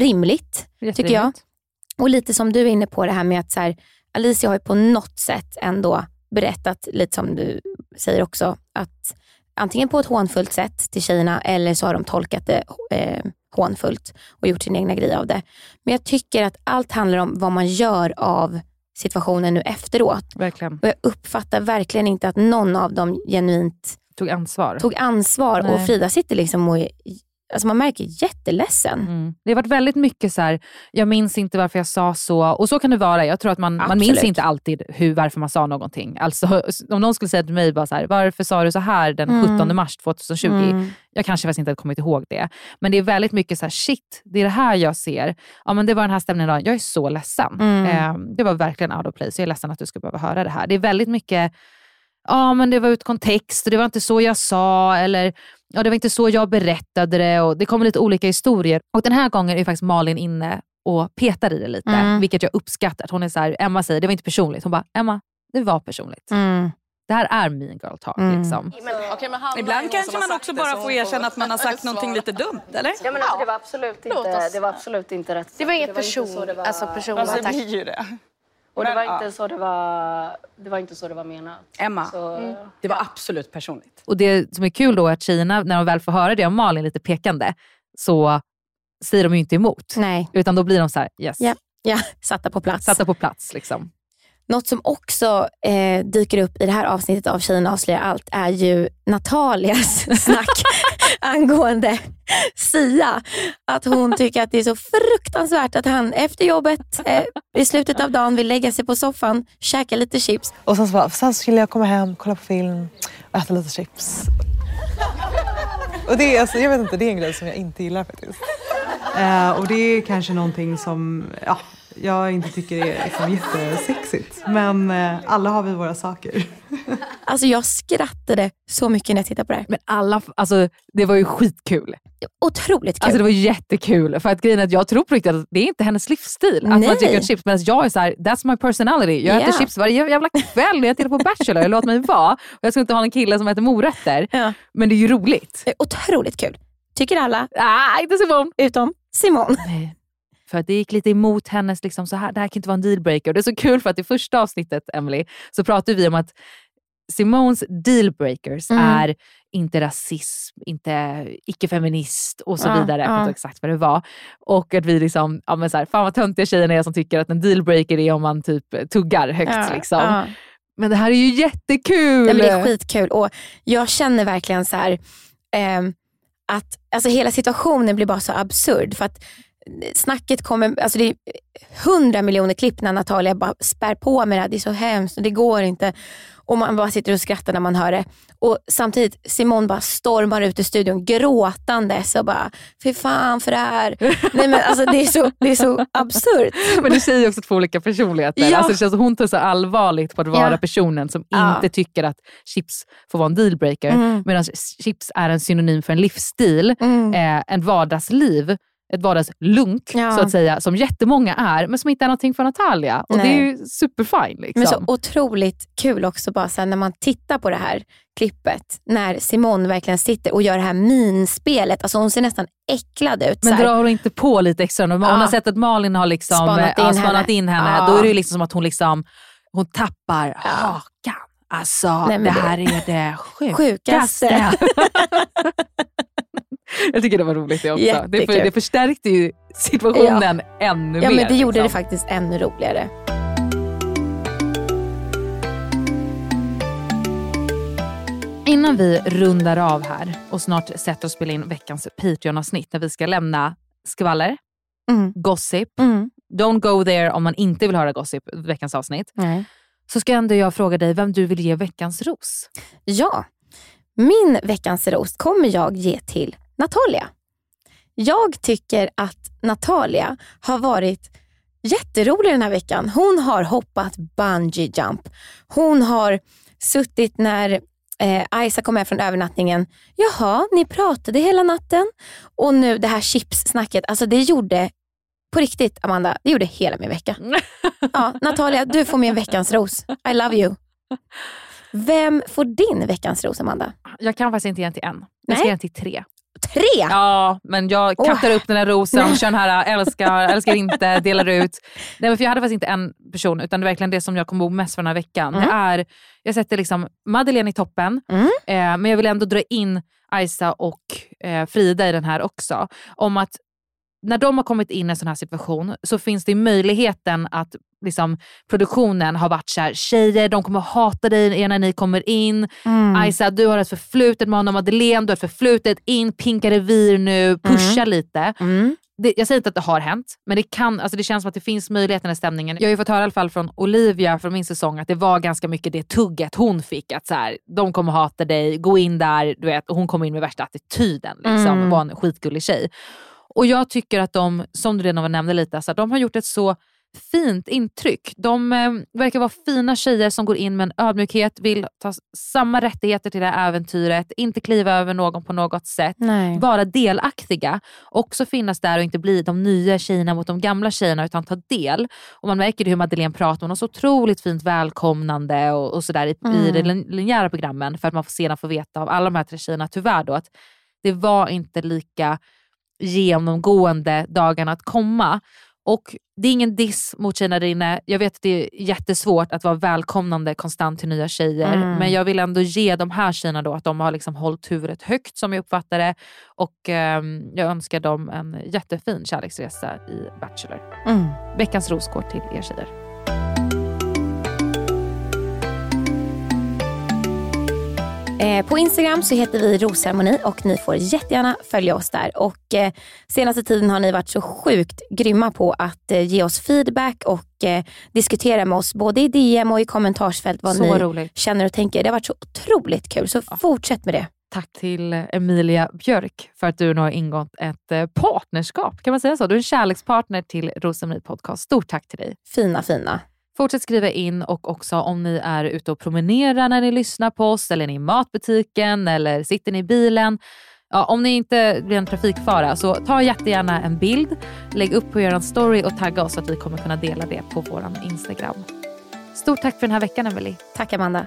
Rimligt, tycker jag. Och lite som du är inne på det här med att så här, Alicia har ju på något sätt ändå berättat, lite som du säger också, att antingen på ett hånfullt sätt till tjejerna eller så har de tolkat det eh, hånfullt och gjort sin egna grej av det. Men jag tycker att allt handlar om vad man gör av situationen nu efteråt. Verkligen. Och jag uppfattar verkligen inte att någon av dem genuint Tog ansvar. tog ansvar. Nej. Och Frida sitter liksom och är alltså man märker jätteledsen. Mm. Det har varit väldigt mycket så här, jag minns inte varför jag sa så. Och så kan det vara. Jag tror att man, man minns inte alltid hur, varför man sa någonting. Alltså, om någon skulle säga till mig, bara så här, varför sa du så här den Mm. 17 mars 2020? Mm. Jag kanske faktiskt inte hade kommit ihåg det. Men det är väldigt mycket så här, shit, det är det här jag ser. Ja, men det var den här stämningen idag. Jag är så ledsen. Eh, det var verkligen out of place. Jag är ledsen att du ska behöva höra det här. Det är väldigt mycket, ja men det var ut kontext och det var inte så jag sa. Eller ja, det var inte så jag berättade det. Och det kommer lite olika historier. Och den här gången är faktiskt Malin inne och petar i det lite. Mm. Vilket jag uppskattar. Hon är så här, Emma säger, det var inte personligt. Hon bara, Emma, det var personligt. Mm. Det här är mean girl talk. Mm. Liksom. Ibland kanske man också bara får erkänna att man har sagt någonting lite dumt, eller? Ja, men alltså, det var absolut inte, det var absolut inte rätt. Det var inget person- så det var, alltså personlig Alltså, det blir ju det. Och det Men, var inte ja. så det var, det var inte så det var menat. Emma, Så, Mm. det var absolut personligt. Och det som är kul då är att tjejerna, när de väl får höra det av Malin lite pekande, så säger de ju inte emot. Nej. Utan då blir de så här, yes. Ja, ja, satta på plats. Satta på plats. Liksom. Något som också eh, dyker upp i det här avsnittet av Tjejerna avslöjar allt är ju Natalias snack angående Sia. Att hon tycker att det är så fruktansvärt att han efter jobbet eh, i slutet av dagen vill lägga sig på soffan, käka lite chips. Och sen, så bara, sen skulle jag komma hem, kolla på film och äta lite chips. Och det är, alltså, jag vet inte, det är en grej som jag inte gillar faktiskt. Eh, och det är kanske någonting som ja, jag inte tycker är liksom jättesexigt. Men eh, alla har vi våra saker. Alltså jag skrattade så mycket när jag tittade på det här. Men alla, alltså, det var ju skitkul. Otroligt kul. Alltså det var jättekul. För att grejen är att jag tror på riktigt att det är inte hennes livsstil. Att Nej. man tycker att chips, medan jag är så här, that's my personality. Jag äter Yeah. chips varje jävla kväll när jag tittar på Bachelor. Jag låter mig vara. Och jag ska inte ha en kille som äter morötter. Men det är ju roligt. Det otroligt kul. Tycker alla. Ah, inte Simon. Utom Simon. Nej. För att det gick lite emot hennes, liksom, så här, det här kan inte vara en dealbreaker. Det är så kul för att i första avsnittet, Emily, så pratade vi om att Simons dealbreakers Mm. är inte rasism, inte icke-feminist och så Ja, vidare. Jag kommer ja. inte exakt vad det var. Och att vi liksom, ja men så här, fan vad töntiga tjejerna är som tycker att en dealbreaker är om man typ tuggar högt. Ja, liksom. ja. Men det här är ju jättekul! Ja, men det är skitkul och jag känner verkligen så här ehm, att alltså hela situationen blir bara så absurd. För att snacket kommer, alltså det är hundra miljoner klipp när Natalia bara spär på med det här. Det är så hemskt och det går inte. Och man bara sitter och skrattar när man hör det. Och samtidigt Simon bara stormar ut ur studion gråtandes och bara, fy fan för det här. Nej, men alltså, det, är så, det är så absurt. Men du säger också två olika personligheter. Ja. Alltså det känns hon tar så allvarligt på att vara Ja. personen som Ja. inte tycker att chips får vara en dealbreaker. Mm. Medan chips är en synonym för en livsstil, eh, en vardagsliv, ett vardagslunk Ja. så att säga, som jättemånga är, men som inte är någonting för Natalia. Och det är Nej. ju superfine. Liksom. Men så otroligt kul också bara sen när man tittar på det här klippet. När Simone verkligen sitter och gör det här minspelet. Alltså hon ser nästan äcklad ut. Men drar hon inte på lite extra? Hon Ja. har sett att Malin har liksom, Spanat ja, in spanat henne. in henne, Ja. då är det ju liksom som att hon, liksom, hon tappar hakan. Alltså Nej, det det- här är det sjukaste. Sjukaste. Jag tycker det var roligt det också. Det, för, det förstärkte ju situationen ännu Ja mer. men det gjorde det liksom. faktiskt ännu roligare. Innan vi rundar av här och snart sätter oss och spelar in veckans Patreon-avsnitt där vi ska lämna skvaller, Mm. gossip. Don't go there om man inte vill höra gossip, veckans avsnitt. Nej. Så ska ändå jag fråga dig vem du vill ge veckans ros. Ja, min veckans ros kommer jag ge till Natalia. Jag tycker att Natalia har varit jätterolig den här veckan. Hon har hoppat bungee jump. Hon har suttit när eh, Isa kom med från övernattningen. Jaha, ni pratade hela natten. Och nu det här chipssnacket. Alltså det gjorde, på riktigt Amanda, det gjorde hela min vecka. Ja, Natalia, du får min veckans ros. I love you. Vem får din veckans ros, Amanda? Jag kan faktiskt inte ge den till en. Jag ska ge den till tre. Tre? Ja, men jag kattar upp den här rosen, kör den här älskar, älskar inte, delar ut. Nej, men för jag hade faktiskt inte en person, utan det är verkligen det som jag kommer ihåg mest från den här veckan. Mm. Det är, jag sätter liksom Madeleine i toppen, eh, men jag vill ändå dra in Isa och eh, Frida i den här också. Om att när de har kommit in i en sån här situation så finns det möjligheten att liksom, produktionen har varit så här, tjejer de kommer hata dig när ni kommer in. Mm. Ajsa du har ett förflutet med honom, Madeleine du har ett förflutet, in, pinka revir nu, pusha lite. Det, jag säger inte att det har hänt, men det, kan, alltså det känns som att det finns möjlighet i den här stämningen. Jag har ju fått höra i alla fall från Olivia från min säsong att det var ganska mycket det tugget hon fick. Att så här, de kommer hata dig, gå in där. Du vet, och hon kom in med värsta attityden. Liksom, Mm. var en skitgullig tjej. Och jag tycker att de, som du redan nämnde lite, alltså, de har gjort ett så fint intryck. De eh, verkar vara fina tjejer som går in med en ödmjukhet, vill ta samma rättigheter till det här äventyret, inte kliva över någon på något sätt, Nej. vara delaktiga. Också finnas där och inte bli de nya tjejerna mot de gamla tjejerna utan ta del. Och Man märker hur Madeleine pratar, hon har så otroligt fint välkomnande och, och sådär i, i Mm. de lin- linjära programmen för att man får sedan få veta av alla de här tre tjejerna tyvärr då att det var inte lika genomgående dagarna att komma. Och Det är ingen diss mot tjejerna där inne. Jag vet att det är jättesvårt att vara välkomnande konstant till nya tjejer. Mm. Men jag vill ändå ge de här tjejerna då att de har liksom hållit huvudet högt som jag uppfattar det. Och ehm, jag önskar dem en jättefin kärleksresa i Bachelor. Mm. Veckans ros går till er tjejer. På Instagram så heter vi Rosceremoni och ni får jättegärna följa oss där. Och eh, senaste tiden har ni varit så sjukt grymma på att eh, ge oss feedback och eh, diskutera med oss både i DM och i kommentarsfält vad Så ni roligt. känner och tänker. Det har varit så otroligt kul så fortsätt med det. Tack till Emilia Björk för att du nu har ingått ett eh, partnerskap. Kan man säga så? Du är en kärlekspartner till Rosemary Podcast. Stort tack till dig. Fina, fina. Fortsätt skriva in och också om ni är ute och promenerar när ni lyssnar på oss eller ni är i matbutiken eller sitter ni i bilen. Ja, om ni inte blir en trafikfara så ta jättegärna en bild, lägg upp på er story och tagga oss så att vi kommer kunna dela det på vår Instagram. Stort tack för den här veckan Emelie. Tack Amanda.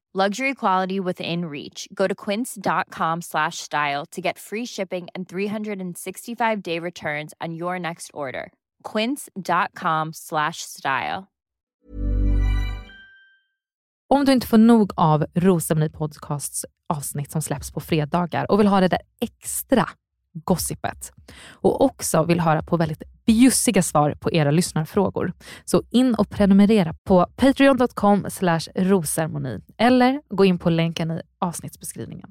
Luxury quality within reach. Go to quince.com slash style to get free shipping and 365 day returns on your next order. Quince.com slash style. Om du inte får nog av Rosemary Podcasts avsnitt som släpps på fredagar och vill ha det där extra gossipet och också vill höra på väldigt bjussiga svar på era lyssnarfrågor. Så in och prenumerera på patreon.com rosermoni eller gå in på länken i avsnittsbeskrivningen.